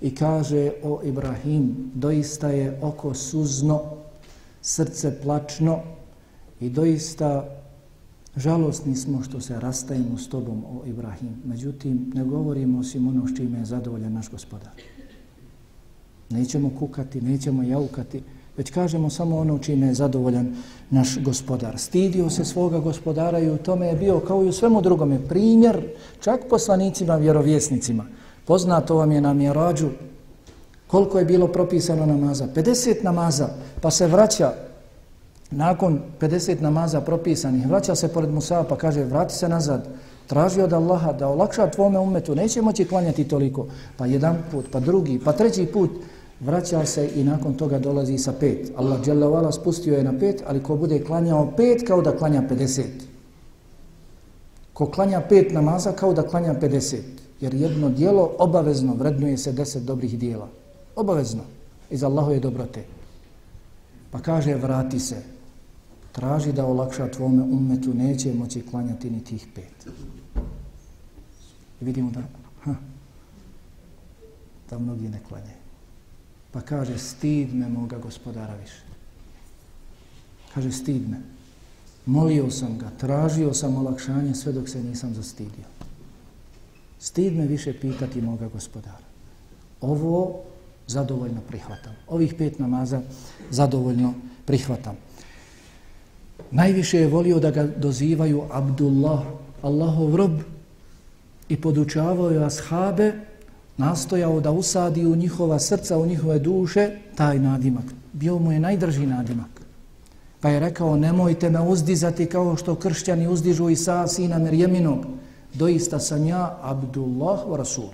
i kaže o Ibrahim, doista je oko suzno, srce plačno i doista žalostni smo što se rastajemo s tobom o Ibrahim. Međutim, ne govorimo osim ono s čime je zadovoljan naš gospodar. Nećemo kukati, nećemo jaukati, već kažemo samo ono čime je zadovoljan naš gospodar. Stidio se svoga gospodara i u tome je bio kao i u svemu drugome primjer čak poslanicima, vjerovjesnicima. Poznato vam je na mjerađu koliko je bilo propisano namaza. 50 namaza, pa se vraća nakon 50 namaza propisanih, vraća se pored Musa pa kaže vrati se nazad, traži od Allaha da olakša tvome umetu, neće moći klanjati toliko. Pa jedan put, pa drugi, pa treći put, vraća se i nakon toga dolazi sa pet. Allah dželavala spustio je na pet, ali ko bude klanjao pet kao da klanja 50. Ko klanja pet namaza kao da klanja 50. Jer jedno dijelo obavezno vrednuje se deset dobrih dijela. Obavezno. Iz Allahove dobrote. Pa kaže vrati se. Traži da olakša tvome umetu, neće moći klanjati ni tih pet. I vidimo da, ha, da mnogi ne klanjaju. Pa kaže, stid me moga gospodara više. Kaže, stid me. Molio sam ga, tražio sam olakšanje sve dok se nisam zastidio. Stid me više pitati moga gospodara. Ovo zadovoljno prihvatam. Ovih pet namaza zadovoljno prihvatam. Najviše je volio da ga dozivaju Abdullah, Allahov rob, i podučavao je ashabe nastojao da usadi u njihova srca, u njihove duše, taj nadimak. Bio mu je najdrži nadimak. Pa je rekao, nemojte me uzdizati kao što kršćani uzdižu Isa, sina Merjeminog. Doista sam ja, Abdullah wa Rasul.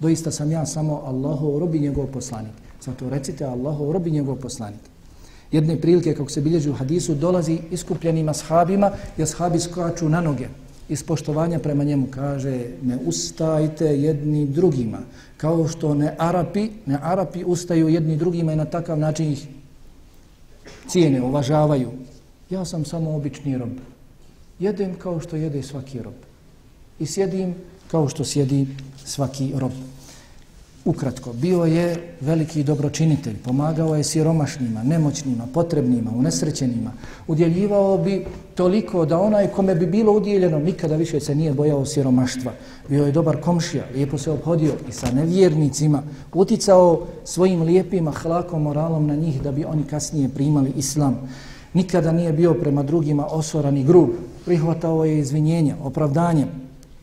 Doista sam ja samo Allahov rob i njegov poslanik. Zato recite Allahov rob i njegov poslanik. Jedne prilike, kako se bilježi u hadisu, dolazi iskupljenim ashabima i ashabi skaču na noge. Iz poštovanja prema njemu kaže ne ustajte jedni drugima. Kao što ne Arapi, ne Arapi ustaju jedni drugima i na takav način ih cijene, uvažavaju. Ja sam samo obični rob. Jedem kao što jede svaki rob. I sjedim kao što sjedi svaki rob. Ukratko, bio je veliki dobročinitelj, pomagao je siromašnjima, nemoćnima, potrebnima, unesrećenima. Udjeljivao bi toliko da onaj kome bi bilo udjeljeno nikada više se nije bojao siromaštva. Bio je dobar komšija, lijepo se obhodio i sa nevjernicima, uticao svojim lijepim ahlakom, moralom na njih da bi oni kasnije primali islam. Nikada nije bio prema drugima osoran i grub, prihvatao je izvinjenja, opravdanje,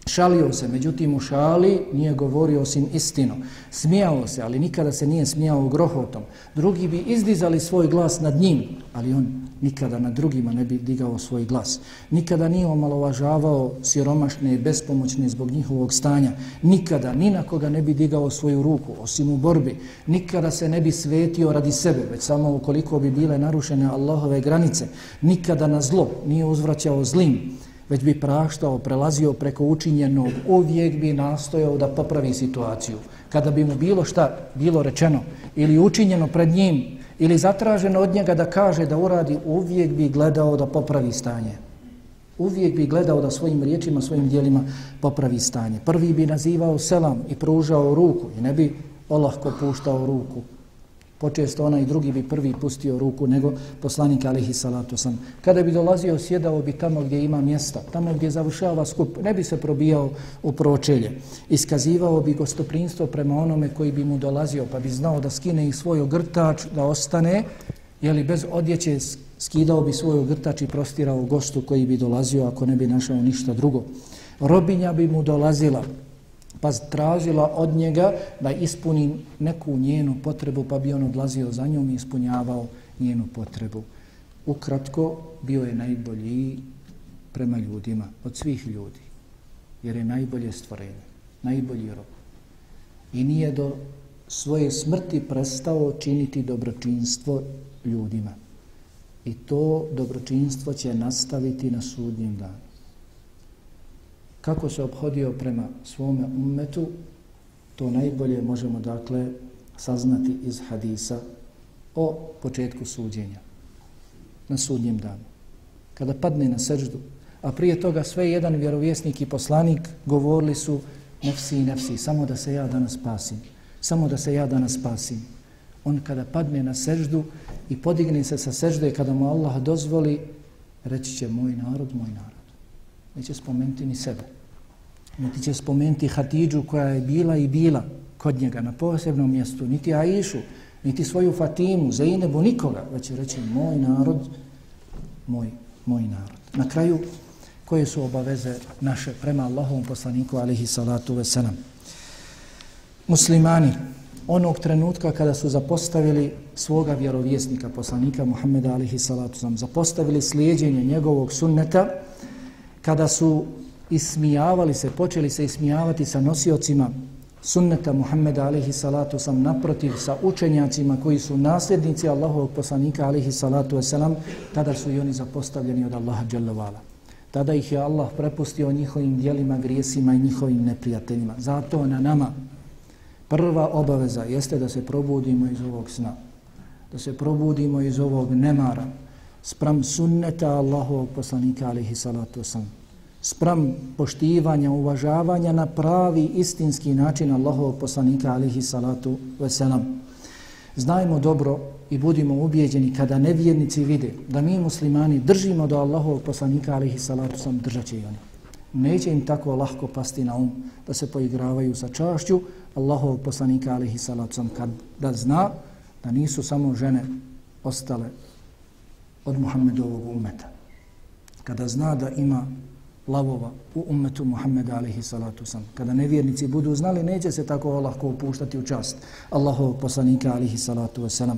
Šalio se, međutim u šali nije govorio osim istinu. Smijao se, ali nikada se nije smijao grohotom. Drugi bi izdizali svoj glas nad njim, ali on nikada na drugima ne bi digao svoj glas. Nikada nije omalovažavao siromašne i bespomoćne zbog njihovog stanja. Nikada, ni na koga ne bi digao svoju ruku, osim u borbi. Nikada se ne bi svetio radi sebe, već samo ukoliko bi bile narušene Allahove granice. Nikada na zlo nije uzvraćao zlim već bi praštao, prelazio preko učinjenog, uvijek bi nastojao da popravi situaciju. Kada bi mu bilo šta bilo rečeno ili učinjeno pred njim ili zatraženo od njega da kaže da uradi, uvijek bi gledao da popravi stanje. Uvijek bi gledao da svojim riječima, svojim dijelima popravi stanje. Prvi bi nazivao selam i pružao ruku i ne bi olahko puštao ruku počesto onaj drugi bi prvi pustio ruku nego poslanik alihi salatu sam. Kada bi dolazio, sjedao bi tamo gdje ima mjesta, tamo gdje završava skup, ne bi se probijao u pročelje. Iskazivao bi gostoprinstvo prema onome koji bi mu dolazio, pa bi znao da skine i svoj ogrtač, da ostane, jeli bez odjeće skidao bi svoj ogrtač i prostirao gostu koji bi dolazio ako ne bi našao ništa drugo. Robinja bi mu dolazila, pa tražila od njega da ispuni neku njenu potrebu, pa bi on odlazio za njom i ispunjavao njenu potrebu. Ukratko, bio je najbolji prema ljudima, od svih ljudi, jer je najbolje stvorenje, najbolji rob. I nije do svoje smrti prestao činiti dobročinstvo ljudima. I to dobročinstvo će nastaviti na sudnjem danu kako se obhodio prema svome ummetu, to najbolje možemo dakle saznati iz hadisa o početku suđenja na sudnjem danu. Kada padne na seždu, a prije toga sve jedan vjerovjesnik i poslanik govorili su nefsi i nefsi, samo da se ja danas spasim, samo da se ja danas spasim. On kada padne na seždu i podigne se sa sežde kada mu Allah dozvoli, reći će moj narod, moj narod neće spomenuti ni sebe. Niti će spomenuti Hatidžu koja je bila i bila kod njega na posebnom mjestu, niti Aishu, niti svoju Fatimu, Zainebu, nikoga, već će reći moj narod, moj, moj narod. Na kraju, koje su obaveze naše prema Allahovom poslaniku, alihi salatu veselam. Muslimani, onog trenutka kada su zapostavili svoga vjerovjesnika, poslanika Muhammeda, alihi salatu veselam, zapostavili slijedjenje njegovog sunneta, kada su ismijavali se, počeli se ismijavati sa nosiocima sunneta Muhammeda alihi salatu sam naprotiv sa učenjacima koji su nasljednici Allahovog poslanika alihi salatu wasalam, tada su i oni zapostavljeni od Allaha dželjavala. Tada ih je Allah prepustio njihovim dijelima, grijesima i njihovim neprijateljima. Zato na nama prva obaveza jeste da se probudimo iz ovog sna, da se probudimo iz ovog nemara, spram sunneta Allahovog poslanika alihi salatu wasalam spram poštivanja, uvažavanja na pravi istinski način Allahovog poslanika alihi salatu veselam. Znajmo dobro i budimo ubijeđeni kada nevjernici vide da mi muslimani držimo do Allahovog poslanika alihi salatu sam držat će i oni. Neće im tako lahko pasti na um da se poigravaju sa čašću Allahovog poslanika alihi salatu sam kad da zna da nisu samo žene ostale od Muhammedovog umeta. Kada zna da ima lavova u ummetu Muhammeda alaihi salatu sam. Kada nevjernici budu znali, neće se tako lahko upuštati u čast Allahovog poslanika alaihi salatu wasalam.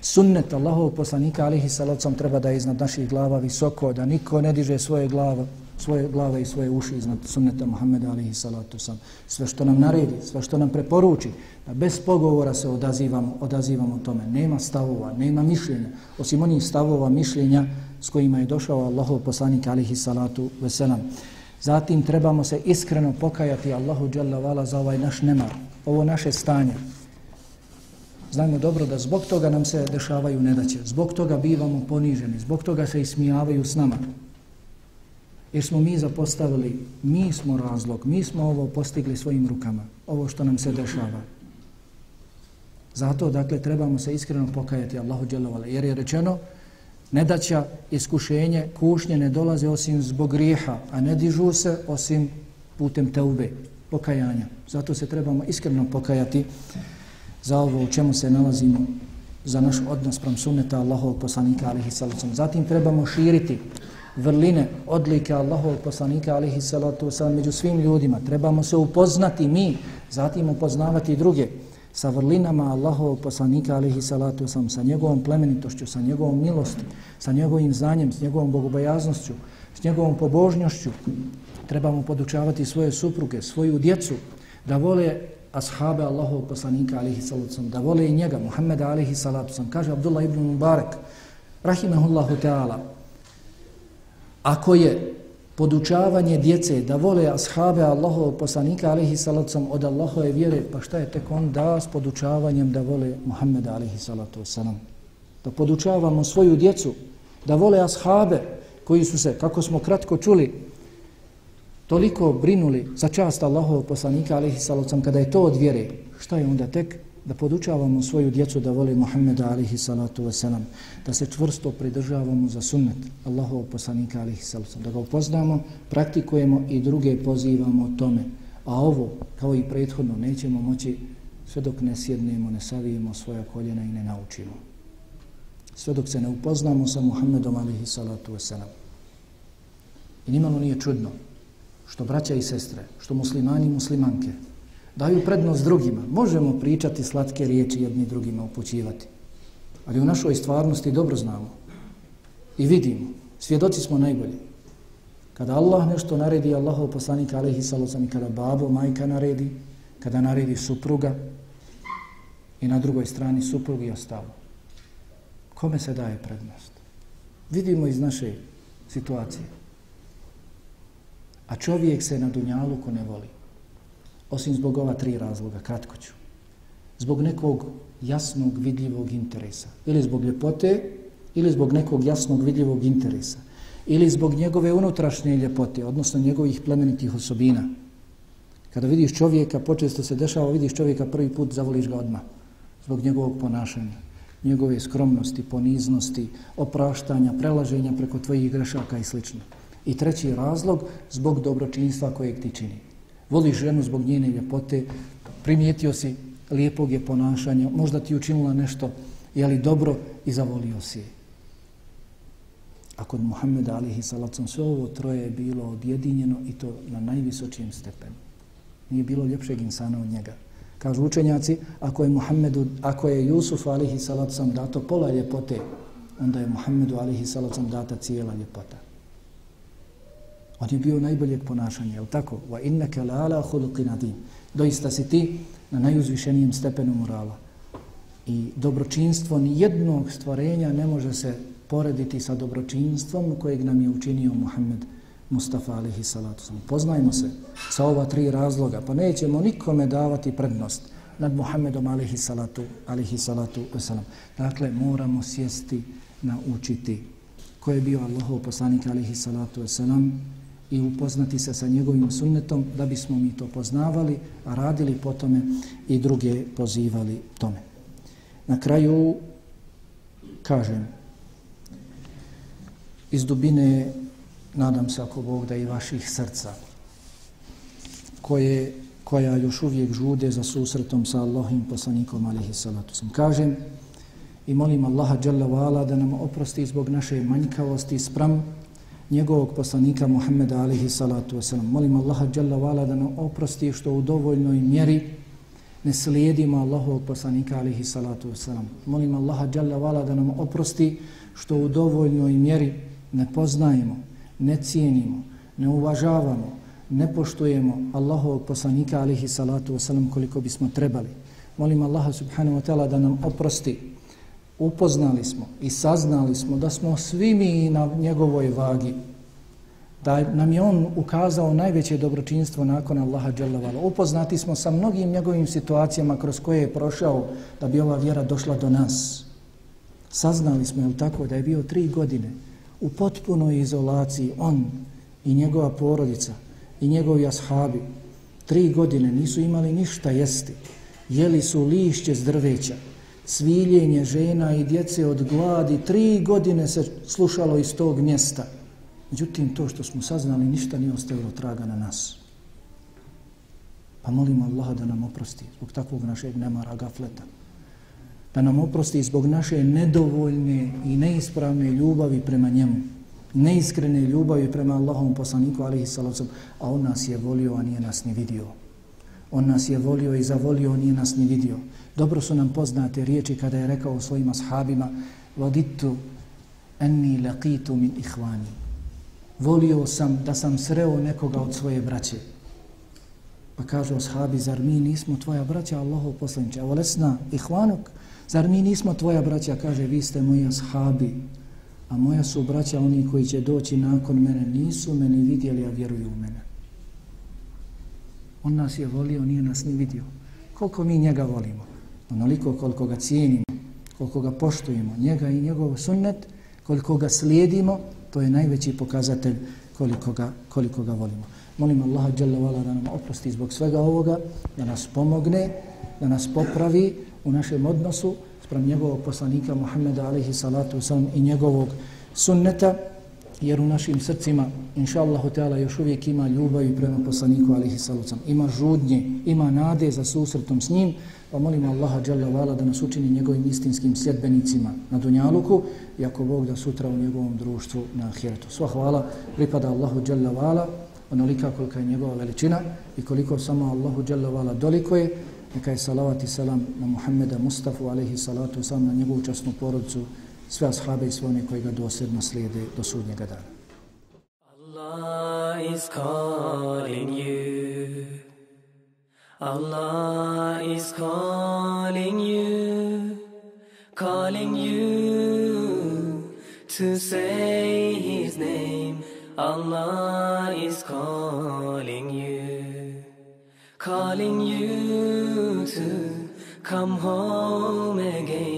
Sunnet Allahovog poslanika alaihi salatu sam treba da je iznad naših glava visoko, da niko ne diže svoje glave svoje glave i svoje uši iznad sunneta Muhammeda alihi salatu sam. Sve što nam naredi, sve što nam preporuči, da bez pogovora se odazivamo, odazivamo tome. Nema stavova, nema mišljenja, osim onih stavova mišljenja s kojima je došao Allahov poslanik alihi salatu veselam. Zatim trebamo se iskreno pokajati Allahu dželavala za ovaj naš nemar, ovo naše stanje. Znajmo dobro da zbog toga nam se dešavaju nedaće, zbog toga bivamo poniženi, zbog toga se ismijavaju s nama. Jer smo mi zapostavili, mi smo razlog, mi smo ovo postigli svojim rukama, ovo što nam se dešava. Zato, dakle, trebamo se iskreno pokajati Allahu Vala, jer je rečeno, nedaća, iskušenje, kušnje ne dolaze osim zbog grijeha, a ne dižu se osim putem teube, pokajanja. Zato se trebamo iskreno pokajati za ovo u čemu se nalazimo, za naš odnos pram sunneta Allahovog poslanika alihi salacom. Zatim trebamo širiti vrline, odlike Allahovog poslanika alihi salatu među svim ljudima. Trebamo se upoznati mi, zatim upoznavati druge sa vrlinama Allahovog poslanika alihi salatu wasalam, sa njegovom plemenitošću, sa njegovom milosti, sa njegovim znanjem, s njegovom bogobojaznošću, s njegovom pobožnjošću. Trebamo podučavati svoje supruge, svoju djecu, da vole ashabe Allahovog poslanika alihi salatu wasalam, da vole i njega, Muhammeda alihi salatu wasalam. Kaže Abdullah ibn Mubarak, rahimahullahu ta'ala, ako je podučavanje djece da vole ashabe Allahovog poslanika alaihi salacom od Allahove vjere, pa šta je tek on da s podučavanjem da vole Muhammeda alaihi salatu wasalam. Da podučavamo svoju djecu da vole ashabe koji su se, kako smo kratko čuli, toliko brinuli za čast Allahovog poslanika alaihi salacom kada je to od vjere. Šta je onda tek? Da podučavamo svoju djecu da vole Muhammeda alihi salatu wasalam, da se čvrsto pridržavamo za sunnet Allahov poslanika alihi salatu da ga upoznamo, praktikujemo i druge pozivamo tome. A ovo, kao i prethodno, nećemo moći sve dok ne sjednemo, ne savijemo svoja koljena i ne naučimo. Sve dok se ne upoznamo sa Muhammedom alihi salatu wasalam. I nimalo nije čudno što braća i sestre, što muslimani i muslimanke, daju prednost drugima. Možemo pričati slatke riječi jedni drugima upućivati. Ali u našoj stvarnosti dobro znamo i vidimo. Svjedoci smo najbolji. Kada Allah nešto naredi, Allahov poslanika alaihi sallam kada babo, majka naredi, kada naredi supruga i na drugoj strani suprug i ostalo. Kome se daje prednost? Vidimo iz naše situacije. A čovjek se na dunjalu ko ne voli. Osim zbog ova tri razloga, kratko ću. Zbog nekog jasnog, vidljivog interesa. Ili zbog ljepote, ili zbog nekog jasnog, vidljivog interesa. Ili zbog njegove unutrašnje ljepote, odnosno njegovih plemenitih osobina. Kada vidiš čovjeka, počesto se dešava, vidiš čovjeka prvi put, zavoliš ga odmah. Zbog njegovog ponašanja, njegove skromnosti, poniznosti, opraštanja, prelaženja preko tvojih grešaka i sl. I treći razlog, zbog dobročinstva kojeg ti čini voliš ženu zbog njene ljepote, primijetio si lijepog je ponašanja, možda ti učinila nešto, je li dobro i zavolio si je. A kod Muhammeda alihi salacom sve ovo troje je bilo objedinjeno i to na najvisočijem stepenu. Nije bilo ljepšeg insana od njega. Kažu učenjaci, ako je Muhammedu, ako je Jusuf alihi salacom dato pola ljepote, onda je Muhammedu alihi salacom data cijela ljepota. On je bio najboljeg ponašanja, je li tako? Wa innaka la ala khuluqin adim. Doista si ti na najuzvišenijem stepenu morala. I dobročinstvo nijednog stvorenja ne može se porediti sa dobročinstvom kojeg nam je učinio Muhammed Mustafa alihi salatu sam. Poznajmo se sa ova tri razloga, pa nećemo nikome davati prednost nad Muhammedom alihi salatu, alihi salatu wasalam. Dakle, moramo sjesti, naučiti ko je bio Allahov poslanik alihi salatu wasalam, i upoznati se sa njegovim sunnetom da bismo mi to poznavali, a radili po tome i druge pozivali tome. Na kraju kažem iz dubine nadam se ako Bog da i vaših srca koje, koja još uvijek žude za susretom sa Allahim poslanikom alihi salatu sam. Kažem i molim Allaha da nam oprosti zbog naše manjkavosti spram njegovog poslanika Muhammeda alihi salatu wasalam. Molim Allaha jalla vala da nam oprosti što u dovoljnoj mjeri ne slijedimo Allahovog poslanika alihi salatu wasalam. Molim Allaha jalla vala da nam oprosti što u dovoljnoj mjeri ne poznajemo, ne cijenimo, ne uvažavamo, ne poštujemo Allahovog poslanika alihi salatu wasalam koliko bismo trebali. Molim Allaha subhanahu wa ta'ala da nam oprosti. Upoznali smo i saznali smo da smo svi mi na njegovoj vagi. Da nam je on ukazao najveće dobročinstvo nakon Allaha dželavala. Upoznati smo sa mnogim njegovim situacijama kroz koje je prošao da bi ova vjera došla do nas. Saznali smo, je tako, da je bio tri godine u potpunoj izolaciji on i njegova porodica i njegovi ashabi. Tri godine nisu imali ništa jesti. Jeli su lišće z drveća, sviljenje žena i djece od gladi. Tri godine se slušalo iz tog mjesta. Međutim, to što smo saznali, ništa nije ostavilo traga na nas. Pa molimo Allaha da nam oprosti zbog takvog našeg nemara gafleta da nam oprosti zbog naše nedovoljne i neispravne ljubavi prema njemu, neiskrene ljubavi prema Allahom poslaniku, alihi salavcom, a on nas je volio, a nije nas ni vidio. On nas je volio i zavolio, a nije nas ni vidio. Dobro su nam poznate riječi kada je rekao svojim ashabima, voditu enni laqitu min ihvani. Volio sam da sam sreo nekoga od svoje braće. Pa kažu ashabi, zar mi nismo tvoja braća, Allahov poslaniče, a volesna ihvanuk, Zar mi nismo tvoja braća, kaže, vi ste moji ashabi, a moja su braća oni koji će doći nakon mene, nisu meni vidjeli, a vjeruju u mene. On nas je volio, nije nas ni vidio. Koliko mi njega volimo? Onoliko koliko ga cijenimo, koliko ga poštujemo, njega i njegov sunnet, koliko ga slijedimo, to je najveći pokazatelj koliko ga, koliko ga volimo. Molim Allaha da nam oprosti zbog svega ovoga, da nas pomogne, da nas popravi, u našem odnosu sprem njegovog poslanika Muhammeda alaihi salatu wasalam i njegovog sunneta, jer u našim srcima, inša Allahu Teala, još uvijek ima ljubav i prema poslaniku alihi salucam. Ima žudnje, ima nade za susretom s njim, pa molimo Allaha Đalla Vala da nas učini njegovim istinskim sljedbenicima na Dunjaluku i ako Bog da sutra u njegovom društvu na Ahiretu. Sva hvala pripada Allahu Đalla Vala, onolika kolika je njegova veličina i koliko samo Allahu Đalla Vala doliko je, neka je salavat i salam na Muhammeda Mustafa, alaihi salatu sam na njegovu časnu porodicu, sve ashabe i sve one koji ga dosljedno slijede do sudnjega dana. Allah is calling you Allah is calling you Calling you To say his name Allah is calling you Calling you to come home again.